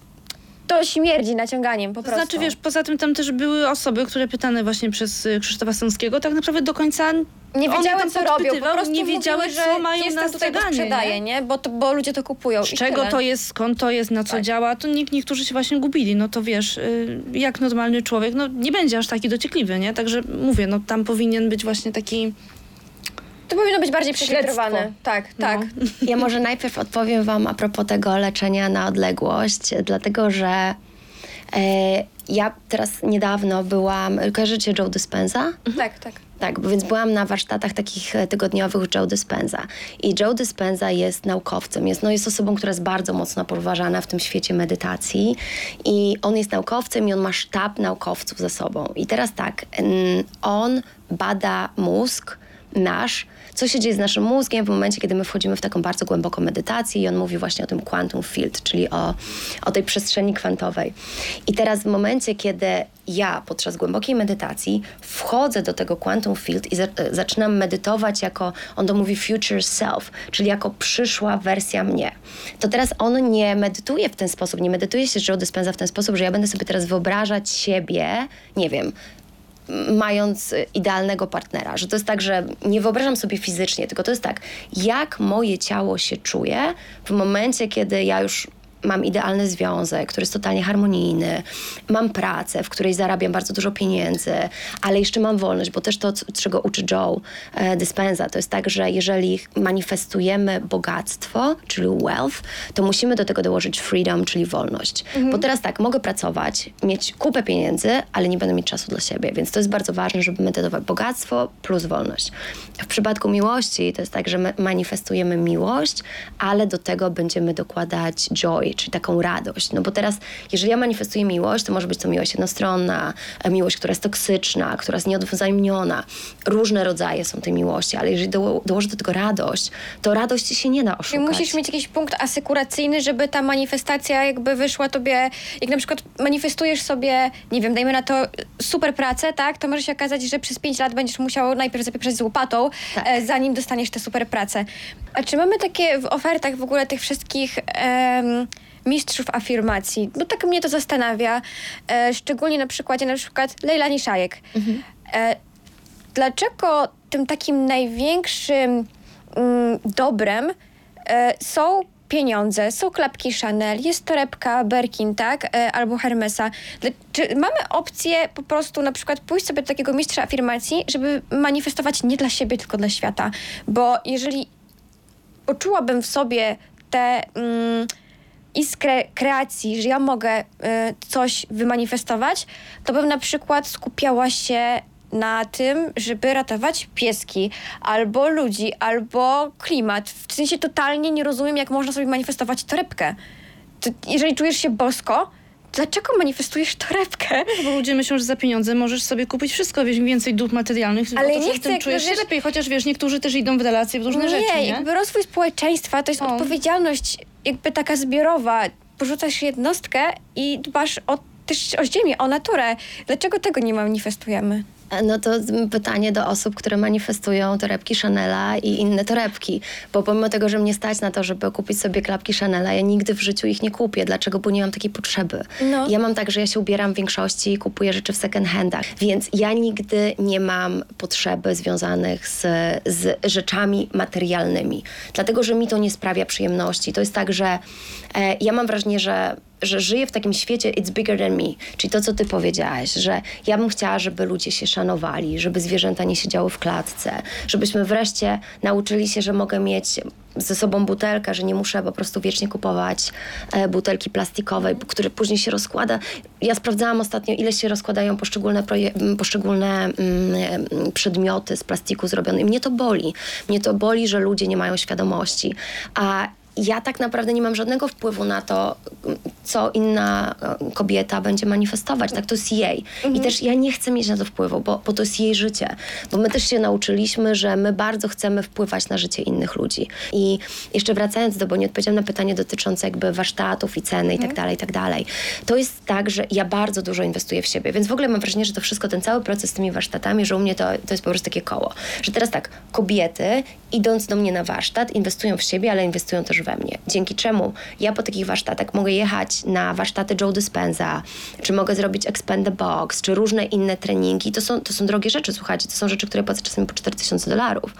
S2: to śmierdzi naciąganiem po
S4: To
S2: prostu.
S4: znaczy, wiesz, poza tym tam też były osoby, które pytane właśnie przez y, Krzysztofa Stąskiego, tak naprawdę do końca
S2: nie
S4: on
S2: wiedziały,
S4: tam
S2: co robią, po
S4: podpytywał,
S2: prostu
S4: nie wiedziały,
S2: mówiły,
S4: co
S2: że
S4: mają
S2: jestem
S4: na
S2: tutaj, sprzedaję,
S4: nie?
S2: nie? Bo, to, bo ludzie to kupują.
S4: z
S2: i
S4: czego
S2: tyle.
S4: to jest, skąd to jest, na co
S2: Tak.
S4: działa, to niek- niektórzy się właśnie gubili. No to wiesz, y, jak normalny człowiek, no nie będzie aż taki dociekliwy, nie? Także mówię, no tam powinien być właśnie taki...
S2: To powinno być bardziej przefiltrowane. Tak, tak.
S3: Ja może najpierw odpowiem Wam a propos tego leczenia na odległość, dlatego że E, ja teraz niedawno byłam, kojarzycie Joe Dispenza?
S2: Tak, tak.
S3: Tak, bo więc byłam na warsztatach takich e, tygodniowych Joe Dispenza. I Joe Dispenza jest naukowcem, jest, no jest osobą, która jest bardzo mocno poważana w tym świecie medytacji. I on jest naukowcem i on ma sztab naukowców ze sobą. I teraz tak, on bada mózg nasz, co się dzieje z naszym mózgiem w momencie, kiedy my wchodzimy w taką bardzo głęboką medytację i on mówi właśnie o tym quantum field, czyli o, o tej przestrzeni kwantowej. I teraz w momencie, kiedy ja podczas głębokiej medytacji wchodzę do tego quantum field i za, e, zaczynam medytować jako, on to mówi future self, czyli jako przyszła wersja mnie. To teraz on nie medytuje w ten sposób, nie medytuje się Joe Dispenza w ten sposób, że ja będę sobie teraz wyobrażać siebie, nie wiem, mając idealnego partnera. Że to jest tak, że nie wyobrażam sobie fizycznie, tylko to jest tak, jak moje ciało się czuje w momencie, kiedy ja już mam idealny związek, który jest totalnie harmonijny, mam pracę, w której zarabiam bardzo dużo pieniędzy, ale jeszcze mam wolność, bo też to, czego uczy Joe e, Dispenza, to jest tak, że jeżeli manifestujemy bogactwo, czyli wealth, to musimy do tego dołożyć freedom, czyli wolność. Bo teraz tak, mogę pracować, mieć kupę pieniędzy, ale nie będę mieć czasu dla siebie, więc to jest bardzo ważne, żeby medytować bogactwo plus wolność. W przypadku miłości to jest tak, że my manifestujemy miłość, ale do tego będziemy dokładać joy, czyli taką radość. No bo teraz, jeżeli ja manifestuję miłość, to może być to miłość jednostronna, e, miłość, która jest toksyczna, która jest nieodwzajemniona. Różne rodzaje są tej miłości, ale jeżeli do, dołożę do tego radość, to radość się nie da
S2: Czyli
S3: oszukać.
S2: musisz mieć jakiś punkt asykuracyjny, żeby ta manifestacja jakby wyszła tobie, jak na przykład manifestujesz sobie, nie wiem, dajmy na to super pracę, tak, to może się okazać, że przez pięć lat będziesz musiał najpierw zapieprzać z łopatą,
S3: Tak.
S2: e, zanim dostaniesz tę super pracę. A czy mamy takie w ofertach w ogóle tych wszystkich em, mistrzów afirmacji? Bo tak mnie to zastanawia, e, szczególnie na przykładzie na przykład Lejlani Szajek. E, dlaczego tym takim największym mm, dobrem e, są pieniądze, są klapki Chanel, jest torebka Birkin, tak, e, albo Hermesa. Dla- Czy mamy opcję po prostu na przykład pójść sobie do takiego mistrza afirmacji, żeby manifestować nie dla siebie, tylko dla świata? Bo jeżeli poczułabym w sobie tę mm, iskrę kreacji, że ja mogę y, coś wymanifestować, to bym na przykład skupiała się na tym, żeby ratować pieski, albo ludzi, albo klimat. W sensie totalnie nie rozumiem, jak można sobie manifestować torebkę. To, jeżeli czujesz się bosko, dlaczego manifestujesz torebkę?
S4: Bo ludzie myślą, że za pieniądze możesz sobie kupić wszystko, wiesz, im więcej dóbr materialnych,
S2: Ale
S4: to,
S2: nie chcę
S4: tym czujesz się
S2: wiesz-
S4: lepiej, chociaż wiesz, niektórzy też idą w relacje w różne
S2: nie,
S4: rzeczy, nie?
S2: jakby rozwój społeczeństwa to jest
S4: O.
S2: odpowiedzialność jakby taka zbiorowa. Porzucasz jednostkę i dbasz o, też o ziemię, o naturę. Dlaczego tego nie manifestujemy?
S3: No to pytanie do osób, które manifestują torebki Chanela i inne torebki. Bo pomimo tego, że mnie stać na to, żeby kupić sobie klapki Chanela, ja nigdy w życiu ich nie kupię. Dlaczego? Bo nie mam takiej potrzeby.
S2: No.
S3: Ja mam tak, że ja się ubieram w większości i kupuję rzeczy w second handach. Więc ja nigdy nie mam potrzeby związanych z, z rzeczami materialnymi. Dlatego, że mi to nie sprawia przyjemności. To jest tak, że e, ja mam wrażenie, że że żyję w takim świecie it's bigger than me, czyli to, co ty powiedziałaś, że ja bym chciała, żeby ludzie się szanowali, żeby zwierzęta nie siedziały w klatce, żebyśmy wreszcie nauczyli się, że mogę mieć ze sobą butelkę, że nie muszę po prostu wiecznie kupować e, butelki plastikowej, które później się rozkłada. Ja sprawdzałam ostatnio, ile się rozkładają poszczególne, poszczególne przedmioty z plastiku zrobione. I mnie to boli. Mnie to boli, że ludzie nie mają świadomości. A ja tak naprawdę nie mam żadnego wpływu na to, co inna e, kobieta będzie manifestować. Tak, to jest jej. I też ja nie chcę mieć na to wpływu, bo, bo to jest jej życie. Bo my też się nauczyliśmy, że my bardzo chcemy wpływać na życie innych ludzi. I jeszcze wracając do, bo nie odpowiedziałam na pytanie dotyczące jakby warsztatów i ceny i tak dalej, i tak dalej. To jest tak, że ja bardzo dużo inwestuję w siebie, więc w ogóle mam wrażenie, że to wszystko, ten cały proces z tymi warsztatami, że u mnie to, to jest po prostu takie koło. Że teraz tak, kobiety idąc do mnie na warsztat, inwestują w siebie, ale inwestują też we mnie. Dzięki czemu ja po takich warsztatach mogę jechać na warsztaty Joe Dispenza, czy mogę zrobić Expand the Box, czy różne inne treningi. To są, to są drogie rzeczy, słuchajcie, to są rzeczy, które płacę czasami po 4000 dolarów.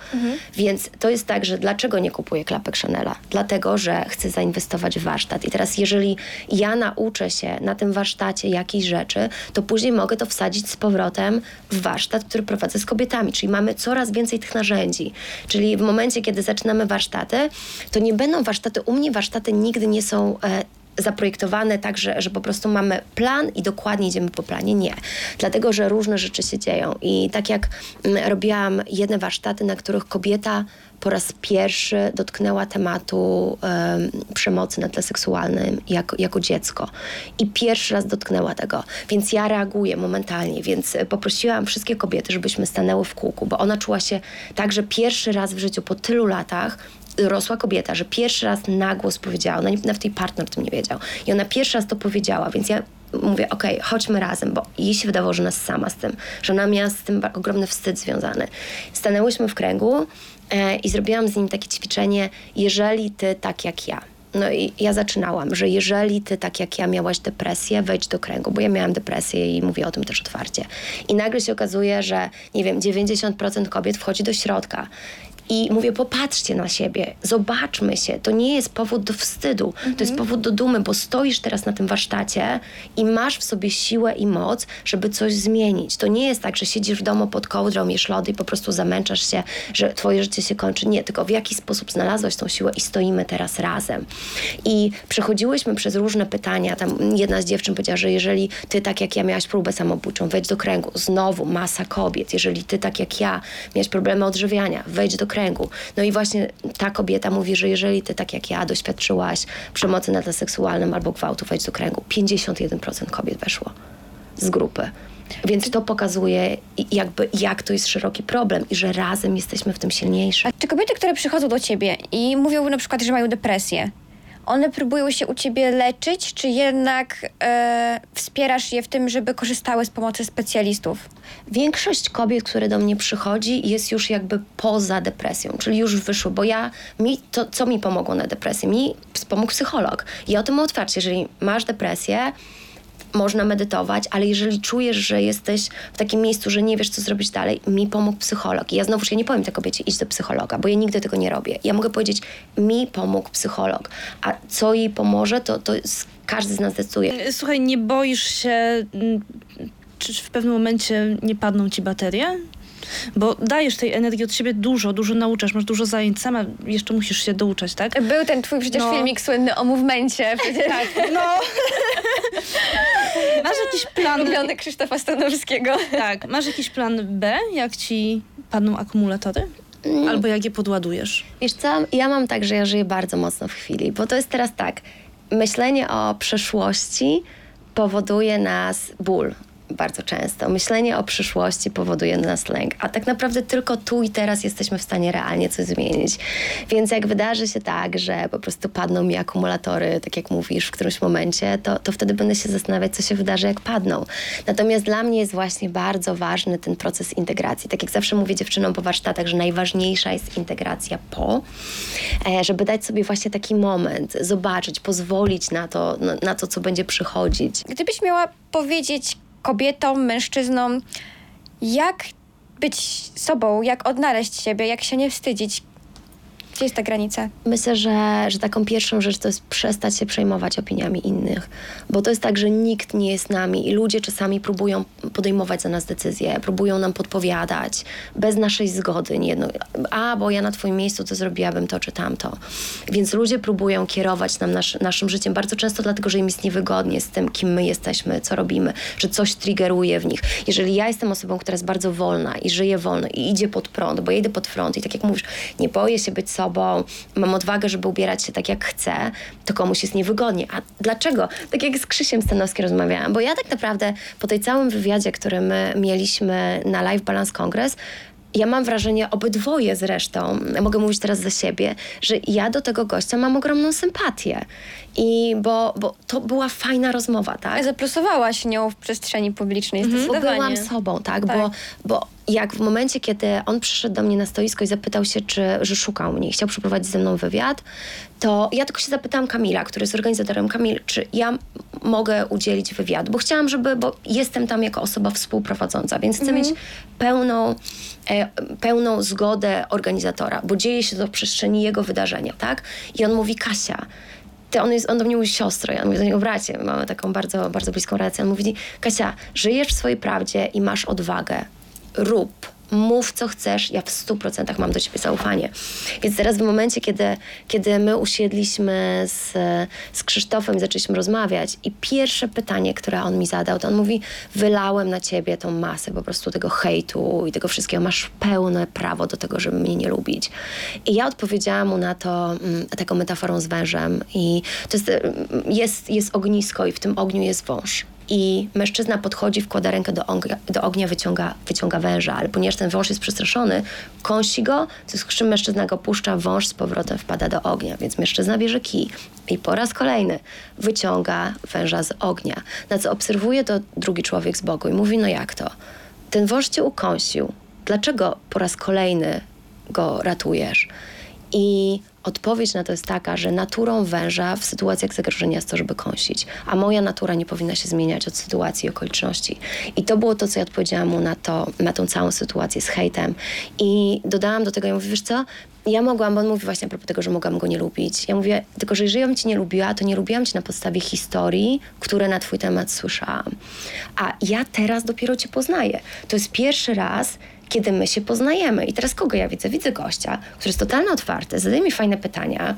S3: Więc to jest tak, że dlaczego nie kupuję klapek Chanela? Dlatego, że chcę zainwestować w warsztat. I teraz, jeżeli ja nauczę się na tym warsztacie jakiejś rzeczy, to później mogę to wsadzić z powrotem w warsztat, który prowadzę z kobietami. Czyli mamy coraz więcej tych narzędzi. Czyli w momencie, kiedy zaczynamy warsztaty, to nie będą warsztaty, u mnie warsztaty nigdy nie są e, zaprojektowane tak, że, że po prostu mamy plan i dokładnie idziemy po planie. Nie. Dlatego, że różne rzeczy się dzieją. I tak jak mm, robiłam jedne warsztaty, na których kobieta po raz pierwszy dotknęła tematu em, przemocy na tle seksualnym jako, jako dziecko. I pierwszy raz dotknęła tego. Więc ja reaguję momentalnie. Więc poprosiłam wszystkie kobiety, żebyśmy stanęły w kółku, bo ona czuła się tak, że pierwszy raz w życiu po tylu latach dorosła kobieta, że pierwszy raz na głos powiedziała, ona nie- nawet jej partner o tym nie wiedział. I ona pierwszy raz to powiedziała, więc ja mówię, okej, chodźmy razem, bo jej się wydawało, że ona sama z tym, że ona miała z tym ogromny wstyd związany. Stanęłyśmy w kręgu e, i zrobiłam z nim takie ćwiczenie, jeżeli ty tak jak ja. No i ja zaczynałam, że jeżeli ty tak jak ja miałaś depresję, wejdź do kręgu, bo ja miałam depresję i mówię o tym też otwarcie. I nagle się okazuje, że nie wiem, 90% kobiet wchodzi do środka. I mówię, popatrzcie na siebie, zobaczmy się. To nie jest powód do wstydu, to jest powód do dumy, bo stoisz teraz na tym warsztacie i masz w sobie siłę i moc, żeby coś zmienić. To nie jest tak, że siedzisz w domu pod kołdrą, jesz lody i po prostu zamęczasz się, że twoje życie się kończy. Nie, tylko w jaki sposób znalazłaś tą siłę i stoimy teraz razem. I przechodziłyśmy przez różne pytania. Tam jedna z dziewczyn powiedziała, że jeżeli ty tak jak ja miałaś próbę samobójczą, wejdź do kręgu. Znowu masa kobiet. Jeżeli ty tak jak ja miałaś problemy odżywiania, wejdź do kręgu. No i właśnie ta kobieta mówi, że jeżeli ty tak jak ja doświadczyłaś przemocy na tle seksualnym albo gwałtu, wejdź do kręgu. 51% kobiet weszło z grupy. Więc to pokazuje jakby jak to jest szeroki problem i że razem jesteśmy w tym silniejsi.
S2: A czy kobiety, które przychodzą do ciebie i mówią na przykład, że mają depresję, one próbują się u ciebie leczyć, czy jednak e, wspierasz je w tym, żeby korzystały z pomocy specjalistów?
S3: Większość kobiet, które do mnie przychodzi, jest już jakby poza depresją, czyli już wyszło, bo ja, mi to, co mi pomogło na depresję? Mi pomógł psycholog. Ja o tym otwarcie, jeżeli masz depresję, można medytować, ale jeżeli czujesz, że jesteś w takim miejscu, że nie wiesz, co zrobić dalej, mi pomógł psycholog. I ja znowuż ja nie powiem tej kobiecie, idź do psychologa, bo ja nigdy tego nie robię. Ja mogę powiedzieć, mi pomógł psycholog. A co jej pomoże, to, to każdy z nas decyduje.
S4: Słuchaj, nie boisz się, mm, czy w pewnym momencie nie padną ci baterie? Bo dajesz tej energii od siebie dużo, dużo nauczasz, masz dużo zajęć, sama jeszcze musisz się douczać, tak?
S2: Był ten twój przecież
S4: No.
S2: filmik słynny o movemencie, *laughs* przecież
S4: No. *laughs* masz jakiś plan,
S2: ulubiony Krzysztofa Stanowskiego.
S4: tak, masz jakiś plan B, jak ci padną akumulatory? Albo jak je podładujesz?
S3: Wiesz co, ja mam tak, że ja żyję bardzo mocno w chwili, bo to jest teraz tak, myślenie o przeszłości powoduje nas ból bardzo często. Myślenie o przyszłości powoduje nas lęk, a tak naprawdę tylko tu i teraz jesteśmy w stanie realnie coś zmienić. Więc jak wydarzy się tak, że po prostu padną mi akumulatory, tak jak mówisz, w którymś momencie, to, to wtedy będę się zastanawiać, co się wydarzy, jak padną. Natomiast dla mnie jest właśnie bardzo ważny ten proces integracji. Tak jak zawsze mówię dziewczynom po warsztatach, że najważniejsza jest integracja po, e, żeby dać sobie właśnie taki moment, zobaczyć, pozwolić na to, na, na to, co będzie przychodzić.
S2: Gdybyś miała powiedzieć kobietom, mężczyznom, jak być sobą, jak odnaleźć siebie, jak się nie wstydzić, gdzie jest ta granica?
S3: Myślę, że, że taką pierwszą rzecz to jest przestać się przejmować opiniami innych, bo to jest tak, że nikt nie jest nami i ludzie czasami próbują podejmować za nas decyzje, próbują nam podpowiadać bez naszej zgody. Nie jedno, a, bo ja na twoim miejscu to zrobiłabym to czy tamto. Więc ludzie próbują kierować nam nasz, naszym życiem bardzo często dlatego, że im jest niewygodnie z tym, kim my jesteśmy, co robimy, że coś triggeruje w nich. Jeżeli ja jestem osobą, która jest bardzo wolna i żyje wolno i idzie pod prąd, bo ja idę pod front i tak jak mówisz, nie boję się być sobą, mam odwagę, żeby ubierać się tak jak chcę, to komuś jest niewygodnie. A dlaczego? Tak jak z Krzysiem Stanowskim rozmawiałam, bo ja tak naprawdę po tej całym wywiadzie, który my mieliśmy na Live Balance Congress, ja mam wrażenie, obydwoje zresztą, mogę mówić teraz za siebie, że ja do tego gościa mam ogromną sympatię. I bo, bo to była fajna rozmowa, tak?
S2: Zaplusowałaś nią w przestrzeni publicznej,
S3: Bo
S2: zdecydowanie.
S3: byłam sobą, tak?
S2: Tak.
S3: Bo, bo jak w momencie, kiedy on przyszedł do mnie na stoisko i zapytał się, czy, że szukał mnie i chciał przeprowadzić ze mną wywiad, to ja tylko się zapytałam Kamila, który jest organizatorem. Kamil, czy ja mogę udzielić wywiadu? Bo chciałam, żeby, bo jestem tam jako osoba współprowadząca, więc chcę mieć pełną, e, pełną zgodę organizatora, bo dzieje się to w przestrzeni jego wydarzenia, tak? I on mówi, Kasia, ty, on, jest, on do mnie mówi siostro, ja mówię do niego bracie, mamy taką bardzo, bardzo bliską relację. On mówi, Kasia, żyjesz w swojej prawdzie i masz odwagę. Rób, mów co chcesz, ja w 100% mam do ciebie zaufanie. Więc teraz w momencie, kiedy, kiedy my usiedliśmy z, z Krzysztofem i zaczęliśmy rozmawiać i pierwsze pytanie, które on mi zadał, to on mówi, wylałem na ciebie tą masę po prostu tego hejtu i tego wszystkiego, masz pełne prawo do tego, żeby mnie nie lubić. I ja odpowiedziałam mu na to mm, taką metaforą z wężem i to jest, mm, jest, jest ognisko i w tym ogniu jest wąż i mężczyzna podchodzi, wkłada rękę do ognia, do ognia wyciąga, wyciąga węża, ale ponieważ ten wąż jest przestraszony, kąsi go, w związku z czym mężczyzna go puszcza, wąż z powrotem wpada do ognia, więc mężczyzna bierze kij i po raz kolejny wyciąga węża z ognia, na co obserwuje to drugi człowiek z boku i mówi, no jak to? Ten wąż cię ukąsił, dlaczego po raz kolejny go ratujesz? I odpowiedź na to jest taka, że naturą węża w sytuacjach zagrożenia jest to, żeby kąsić, a moja natura nie powinna się zmieniać od sytuacji i okoliczności. I to było to, co ja odpowiedziałam mu na, to, na tą całą sytuację z hejtem. I dodałam do tego, ja mówię, wiesz co, ja mogłam, bo on mówi właśnie a propos tego, że mogłam go nie lubić. Ja mówię, tylko że jeżeli bym cię nie lubiła, to nie lubiłam cię na podstawie historii, które na twój temat słyszałam. A ja teraz dopiero cię poznaję. To jest pierwszy raz, kiedy my się poznajemy. I teraz kogo ja widzę? Widzę gościa, który jest totalnie otwarty, zadaje mi fajne pytania,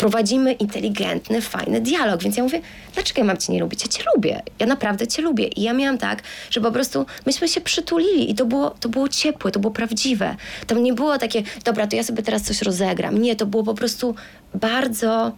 S3: prowadzimy inteligentny, fajny dialog. Więc ja mówię, dlaczego ja mam cię nie lubić? Ja cię lubię. Ja naprawdę cię lubię. I ja miałam tak, że po prostu myśmy się przytulili i to było, to było ciepłe, to było prawdziwe. Tam nie było takie, dobra, to ja sobie teraz coś rozegram. Nie, to było po prostu bardzo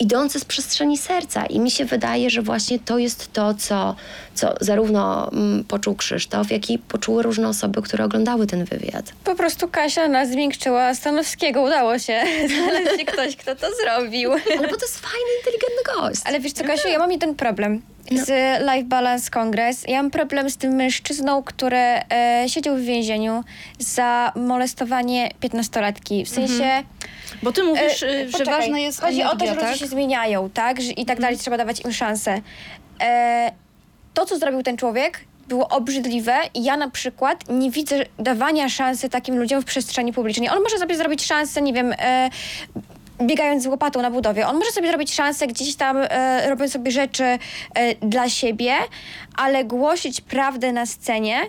S3: idące z przestrzeni serca. I mi się wydaje, że właśnie to jest to, co, co zarówno mm, poczuł Krzysztof, jak i poczuły różne osoby, które oglądały ten wywiad.
S2: Po prostu Kasia nas zmiękczyła Stanowskiego. Udało się *laughs* znaleźć się ktoś, kto to zrobił.
S3: Ale bo to jest fajny, inteligentny gość.
S2: Ale wiesz co, Kasiu, ja mam jeden problem z Life Balance Congress. Ja mam problem z tym mężczyzną, który e, siedział w więzieniu za molestowanie 15-latki. W sensie...
S4: Bo ty mówisz,
S2: E,
S4: y, że
S2: poczekaj.
S4: ważna jest
S2: Chodzi o to, że ludzie
S4: tak?
S2: się zmieniają, tak? I tak dalej, trzeba dawać im szansę. E, to, co zrobił ten człowiek, było obrzydliwe i ja na przykład nie widzę dawania szansy takim ludziom w przestrzeni publicznej. On może sobie zrobić szansę, nie wiem, e, biegając z łopatą na budowie. On może sobie zrobić szansę gdzieś tam, e, robiąc sobie rzeczy e, dla siebie, ale głosić prawdę na scenie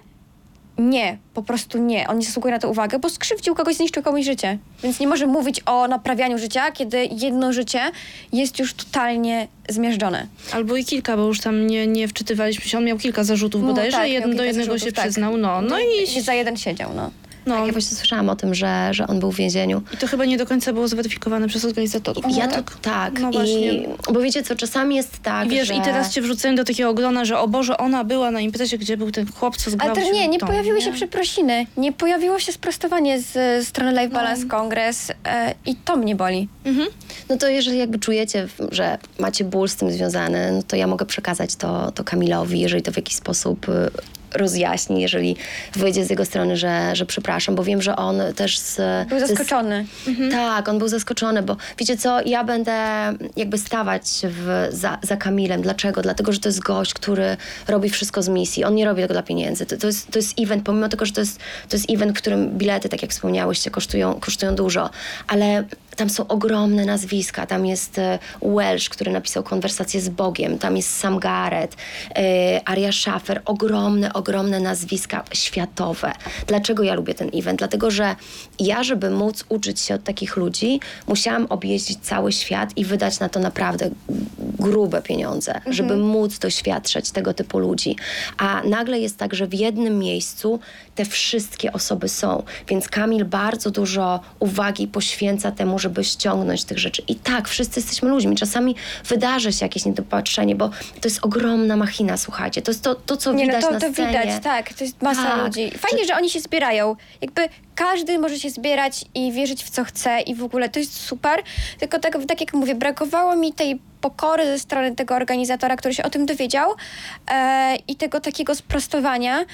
S2: nie, po prostu nie. On nie zasługuje na to uwagę, bo skrzywdził kogoś, zniszczył komuś życie. Więc nie może mówić o naprawianiu życia, kiedy jedno życie jest już totalnie zmiażdżone.
S4: Albo i kilka, bo już tam nie, nie wczytywaliśmy się. On miał kilka zarzutów
S2: No,
S4: bodajże,
S2: tak, miał
S4: jeden do
S2: kilka
S4: jednego
S2: zarzutów,
S4: się
S2: tak.
S4: przyznał. No, no i,
S2: Nie za jeden siedział, no.
S4: No,
S3: Tak, ja właśnie słyszałam o tym, że, że on był w więzieniu.
S4: i to chyba nie do końca było zweryfikowane przez organizatorów.
S3: Ja
S4: No
S3: to tak.
S4: No właśnie.
S3: I, bo wiecie co, czasami jest tak,
S4: I wiesz,
S3: że...
S4: i teraz cię wrzucają do takiego grona, że o Boże, ona była na imprezie, gdzie był ten chłopca z
S2: Ale
S4: gwałtem.
S2: też nie, nie pojawiły się przeprosiny. Nie pojawiło się sprostowanie z strony Life Balance Congress e, i to mnie boli.
S4: Mhm.
S3: No to jeżeli jakby czujecie, że macie ból z tym związany, no to ja mogę przekazać to, to Kamilowi, jeżeli to w jakiś sposób y, rozjaśni, jeżeli wyjdzie z jego strony, że, że przepraszam, bo wiem, że on też z...
S2: Był zaskoczony.
S3: Tak, on był zaskoczony, bo wiecie co, ja będę jakby stawać w, za, za Kamilem. Dlaczego? Dlatego, że to jest gość, który robi wszystko z misji. On nie robi tego dla pieniędzy. To, to, jest, to jest event, pomimo tego, że to jest, to jest event, którym bilety, tak jak wspomniałyście, kosztują, kosztują dużo, ale tam są ogromne nazwiska. Tam jest e, Welsh, który napisał konwersację z Bogiem. Tam jest Sam Garrett, e, Aria Schaffer. Ogromne, ogromne nazwiska światowe. Dlaczego ja lubię ten event? Dlatego, że ja, żeby móc uczyć się od takich ludzi, musiałam objeździć cały świat i wydać na to naprawdę grube pieniądze, żeby móc doświadczać tego typu ludzi. A nagle jest tak, że w jednym miejscu te wszystkie osoby są. Więc Kamil bardzo dużo uwagi poświęca temu, żeby ściągnąć tych rzeczy. I tak, wszyscy jesteśmy ludźmi. Czasami wydarzy się jakieś niedopatrzenie, bo to jest ogromna machina, słuchajcie. To jest to, to co
S2: Nie,
S3: widać
S2: no
S3: na
S2: to, to
S3: scenie.
S2: widać, tak. To jest masa
S3: Tak.
S2: ludzi. Fajnie, że oni się zbierają. Jakby każdy może się zbierać i wierzyć w co chce i w ogóle to jest super. Tylko tak, tak jak mówię, brakowało mi tej pokory ze strony tego organizatora, który się o tym dowiedział e, i tego takiego sprostowania.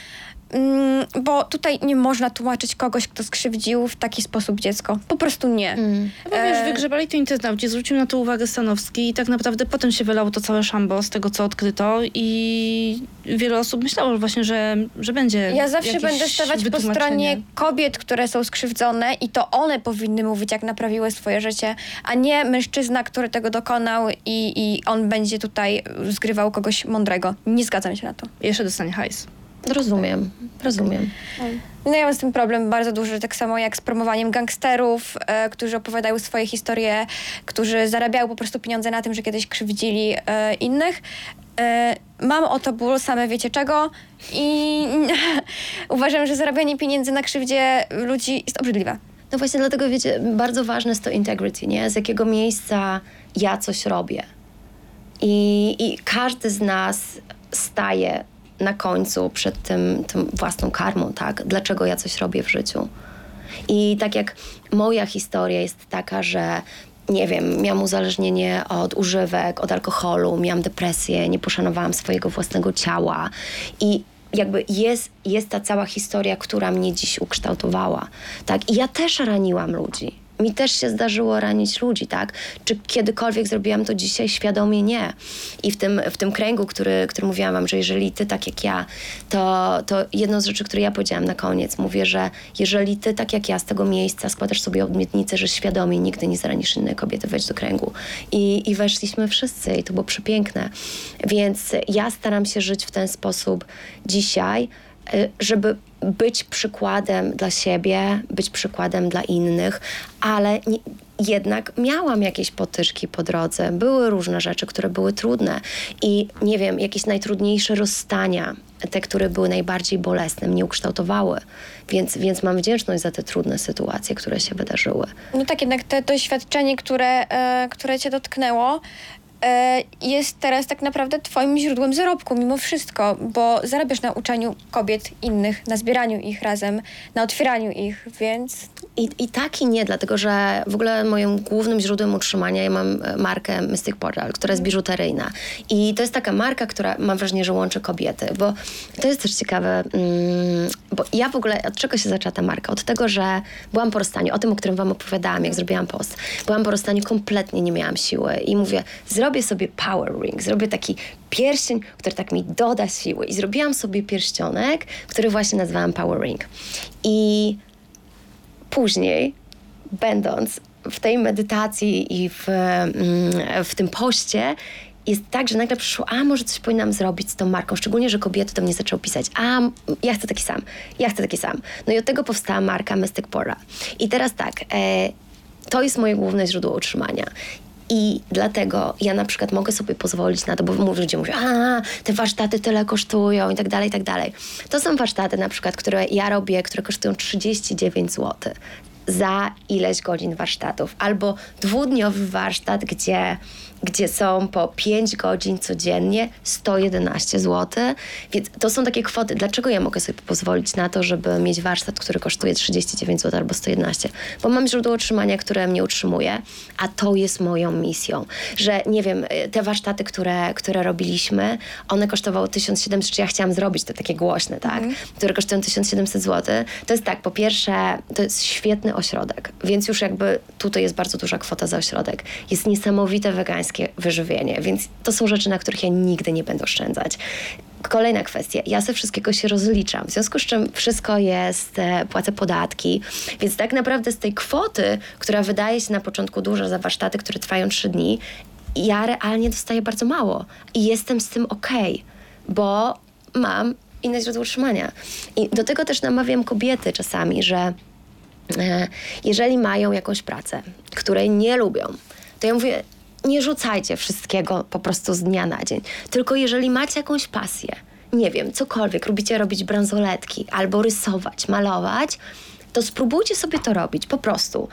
S2: Mm, bo tutaj nie można tłumaczyć kogoś, kto skrzywdził w taki sposób dziecko. Po prostu nie.
S3: Mm.
S4: No bo wiesz,
S2: E,
S4: wygrzebali to internauci, zwrócił na to uwagę Stanowski i tak naprawdę potem się wylało to całe szambo z tego, co odkryto i wiele osób myślało właśnie, że, że będzie
S2: Ja zawsze będę stawać po stronie kobiet, które są skrzywdzone i to one powinny mówić, jak naprawiły swoje życie, a nie mężczyzna, który tego dokonał i, i on będzie tutaj zgrywał kogoś mądrego. Nie zgadzam się na to.
S4: Jeszcze dostanie hajs.
S3: Rozumiem, rozumiem.
S2: No ja mam z tym problem bardzo duży, tak samo jak z promowaniem gangsterów, e, którzy opowiadają swoje historie, którzy zarabiają po prostu pieniądze na tym, że kiedyś krzywdzili e, innych. E, mam o to ból, same wiecie czego i *laughs* uważam, że zarabianie pieniędzy na krzywdzie ludzi jest obrzydliwe.
S3: No właśnie dlatego, wiecie, bardzo ważne jest to integrity, nie? Z jakiego miejsca ja coś robię. I, i każdy z nas staje na końcu przed tym, tym własną karmą, tak? Dlaczego ja coś robię w życiu? I tak jak moja historia jest taka, że nie wiem, miałam uzależnienie od używek, od alkoholu, miałam depresję, nie poszanowałam swojego własnego ciała i jakby jest, jest ta cała historia, która mnie dziś ukształtowała, tak? I ja też raniłam ludzi mi też się zdarzyło ranić ludzi, tak? Czy kiedykolwiek zrobiłam to dzisiaj świadomie? Nie. I w tym, w tym kręgu, który, który mówiłam wam, że jeżeli ty tak jak ja, to, to jedną z rzeczy, które ja powiedziałam na koniec, mówię, że jeżeli ty tak jak ja z tego miejsca składasz sobie obietnicę, że świadomie nigdy nie zranisz innej kobiety, wejdź do kręgu. I, I weszliśmy wszyscy i to było przepiękne. Więc ja staram się żyć w ten sposób dzisiaj, żeby być przykładem dla siebie, być przykładem dla innych, ale nie, jednak miałam jakieś potyczki po drodze. Były różne rzeczy, które były trudne i nie wiem, jakieś najtrudniejsze rozstania, te, które były najbardziej bolesne, mnie ukształtowały. Więc, więc mam wdzięczność za te trudne sytuacje, które się wydarzyły.
S2: No tak, jednak to doświadczenie, które, e, które cię dotknęło, jest teraz tak naprawdę twoim źródłem zarobku mimo wszystko, bo zarabiasz na uczeniu kobiet innych, na zbieraniu ich razem, na otwieraniu ich, więc...
S3: I, I tak i nie, dlatego że w ogóle moim głównym źródłem utrzymania ja mam e, markę Mystic Portal, która jest biżuteryjna. I to jest taka marka, która mam wrażenie, że łączy kobiety, bo to jest też ciekawe, mm, bo ja w ogóle, od czego się zaczęła ta marka? Od tego, że byłam po rozstaniu, o tym, o którym wam opowiadałam, jak zrobiłam post. Byłam po rozstaniu, kompletnie nie miałam siły i mówię, zrobię zrobię sobie power ring, zrobię taki pierścień, który tak mi doda siły. I zrobiłam sobie pierścionek, który właśnie nazwałam power ring. I później, będąc w tej medytacji i w, mm, w tym poście, jest tak, że nagle przyszło, a może coś powinnam zrobić z tą marką, szczególnie, że kobiety do mnie zaczęły pisać, a ja chcę taki sam, ja chcę taki sam. No i od tego powstała marka Mystic Pora. I teraz tak, e, to jest moje główne źródło utrzymania. I dlatego ja na przykład mogę sobie pozwolić na to, bo ludzie mówią, a te warsztaty tyle kosztują i tak dalej, i tak dalej. To są warsztaty na przykład, które ja robię, które kosztują 39 zł za ileś godzin warsztatów, albo dwudniowy warsztat, gdzie gdzie są po 5 godzin codziennie 111 zł. Więc to są takie kwoty. Dlaczego ja mogę sobie pozwolić na to, żeby mieć warsztat, który kosztuje 39 zł albo 111? Bo mam źródło utrzymania, które mnie utrzymuje, a to jest moją misją. Że nie wiem, te warsztaty, które, które robiliśmy, one kosztowały 1700, czy ja chciałam zrobić te takie głośne, tak? Mm. Które kosztują 1700 zł. To jest tak, po pierwsze, to jest świetny ośrodek, więc już jakby tutaj jest bardzo duża kwota za ośrodek. Jest niesamowite wegańskie wyżywienie, więc to są rzeczy, na których ja nigdy nie będę oszczędzać. Kolejna kwestia. Ja ze wszystkiego się rozliczam, w związku z czym wszystko jest, e, płacę podatki, więc tak naprawdę z tej kwoty, która wydaje się na początku duża za warsztaty, które trwają trzy dni, ja realnie dostaję bardzo mało i jestem z tym ok, bo mam inne źródło utrzymania. I do tego też namawiam kobiety czasami, że e, jeżeli mają jakąś pracę, której nie lubią, to ja mówię, nie rzucajcie wszystkiego po prostu z dnia na dzień. Tylko jeżeli macie jakąś pasję, nie wiem, cokolwiek, lubicie robić bransoletki albo rysować, malować, to spróbujcie sobie to robić po prostu.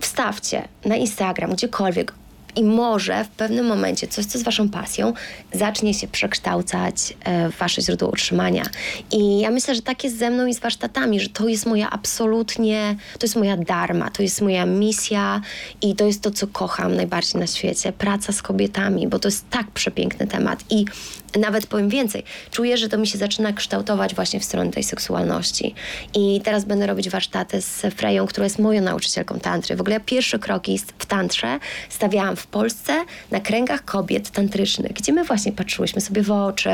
S3: Wstawcie na Instagram, gdziekolwiek, i może w pewnym momencie coś, co jest waszą pasją, zacznie się przekształcać e, w wasze źródło utrzymania. I ja myślę, że tak jest ze mną i z warsztatami, że to jest moja absolutnie, to jest moja dharma, to jest moja misja i to jest to, co kocham najbardziej na świecie. Praca z kobietami, bo to jest tak przepiękny temat. I nawet powiem więcej, czuję, że to mi się zaczyna kształtować właśnie w stronę tej seksualności. I teraz będę robić warsztaty z Freją, która jest moją nauczycielką tantry. W ogóle ja pierwsze kroki w tantrze stawiałam w Polsce na kręgach kobiet tantrycznych, gdzie my właśnie patrzyłyśmy sobie w oczy,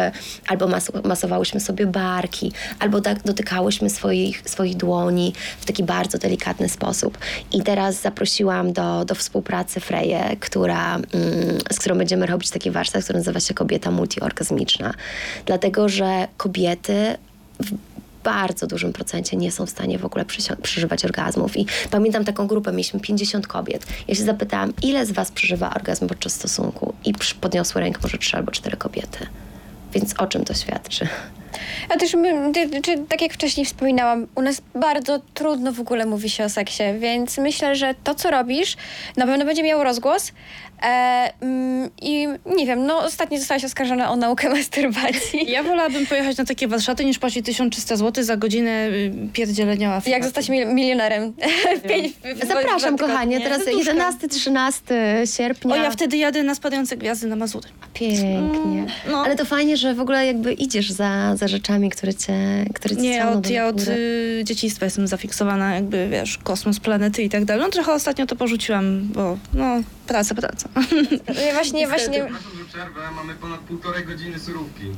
S3: albo mas masowałyśmy sobie barki, albo dotykałyśmy swoich, swoich dłoni w taki bardzo delikatny sposób. I teraz zaprosiłam do, do współpracy Freję, która, mm, z którą będziemy robić taki warsztat, który nazywa się Kobieta Dlatego, że kobiety w bardzo dużym procencie nie są w stanie w ogóle przeżywać orgazmów. I pamiętam taką grupę, mieliśmy 50 kobiet. Ja się zapytałam, ile z was przeżywa orgazm podczas stosunku? I podniosły rękę może trzy albo cztery kobiety. Więc o czym to świadczy?
S2: A też, tak jak wcześniej wspominałam, u nas bardzo trudno w ogóle mówi się o seksie, więc myślę, że to, co robisz, na pewno będzie miało rozgłos. E, mm, I nie wiem, no ostatnio zostałaś oskarżona o naukę *laughs* masturbacji.
S4: Ja wolałabym pojechać na takie warsztaty niż płacić 1300 zł za godzinę y, pierdzielenia
S2: Jak
S4: afirmacji.
S2: zostać mil- milionerem? *laughs* W pięć- w- w- w-
S3: Zapraszam,
S2: w-
S3: kochanie,
S2: nie?
S3: teraz
S4: Serduszko.
S3: 11-13 sierpnia.
S4: O, ja wtedy jadę na spadające gwiazdy na Mazury.
S3: Pięknie.
S4: no.
S3: Ale to fajnie, że w ogóle jakby idziesz za, za rzeczami, które cię, które cię
S4: Nie,
S3: ciągną
S4: od,
S3: do
S4: ja od y, dzieciństwa jestem zafiksowana, jakby wiesz, kosmos, planety i tak dalej. No trochę ostatnio to porzuciłam, bo no, praca, praca.
S2: Ja Właśnie, właśnie.
S5: Że przerwę, mamy ponad półtorej godziny surówki.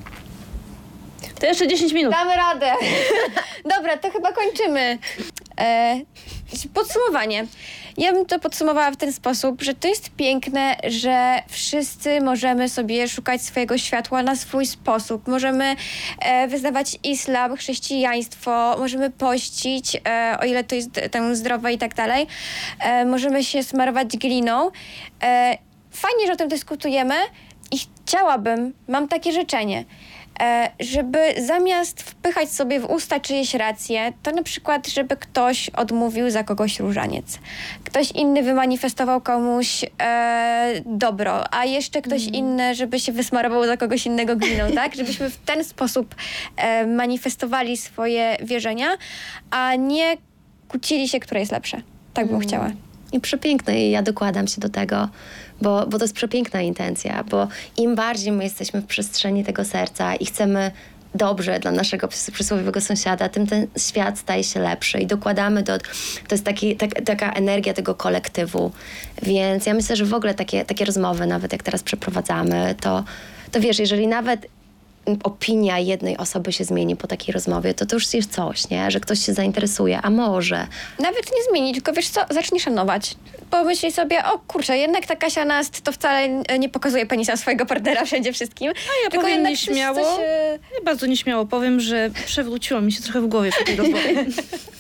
S4: To jeszcze 10 minut.
S2: Damy radę. *laughs* Dobra, to chyba kończymy. E, podsumowanie. Ja bym to podsumowała w ten sposób, że to jest piękne, że wszyscy możemy sobie szukać swojego światła na swój sposób. Możemy e, wyznawać islam, chrześcijaństwo, możemy pościć, e, o ile to jest tam zdrowe i tak dalej. E, możemy się smarować gliną. E, fajnie, że o tym dyskutujemy i chciałabym, mam takie życzenie, żeby zamiast wpychać sobie w usta czyjeś racje, to na przykład, żeby ktoś odmówił za kogoś różaniec. Ktoś inny wymanifestował komuś e, dobro, a jeszcze ktoś inny, żeby się wysmarował za kogoś innego gliną, *laughs* tak? Żebyśmy w ten sposób e, manifestowali swoje wierzenia, a nie kłócili się, które jest lepsze. Tak bym chciała.
S3: I przepiękne i ja dokładam się do tego, bo, bo to jest przepiękna intencja, bo im bardziej my jesteśmy w przestrzeni tego serca i chcemy dobrze dla naszego przys- przysłowiowego sąsiada, tym ten świat staje się lepszy i dokładamy do... To jest taki, tak, taka energia tego kolektywu, więc ja myślę, że w ogóle takie, takie rozmowy, nawet jak teraz przeprowadzamy, to, to wiesz, jeżeli nawet opinia jednej osoby się zmieni po takiej rozmowie, to to już jest coś, nie? Że ktoś się zainteresuje, a może...
S2: Nawet nie zmieni, tylko wiesz co, zacznij szanować. Pomyśl sobie, o kurczę, jednak ta Kasia Nast to wcale nie pokazuje penisa swojego partnera wszędzie wszystkim.
S4: A ja
S2: tylko
S4: powiem nieśmiało,
S2: coś, coś,
S4: ja bardzo nieśmiało powiem, że przewróciło mi się trochę w głowie po tej rozmowie. *laughs*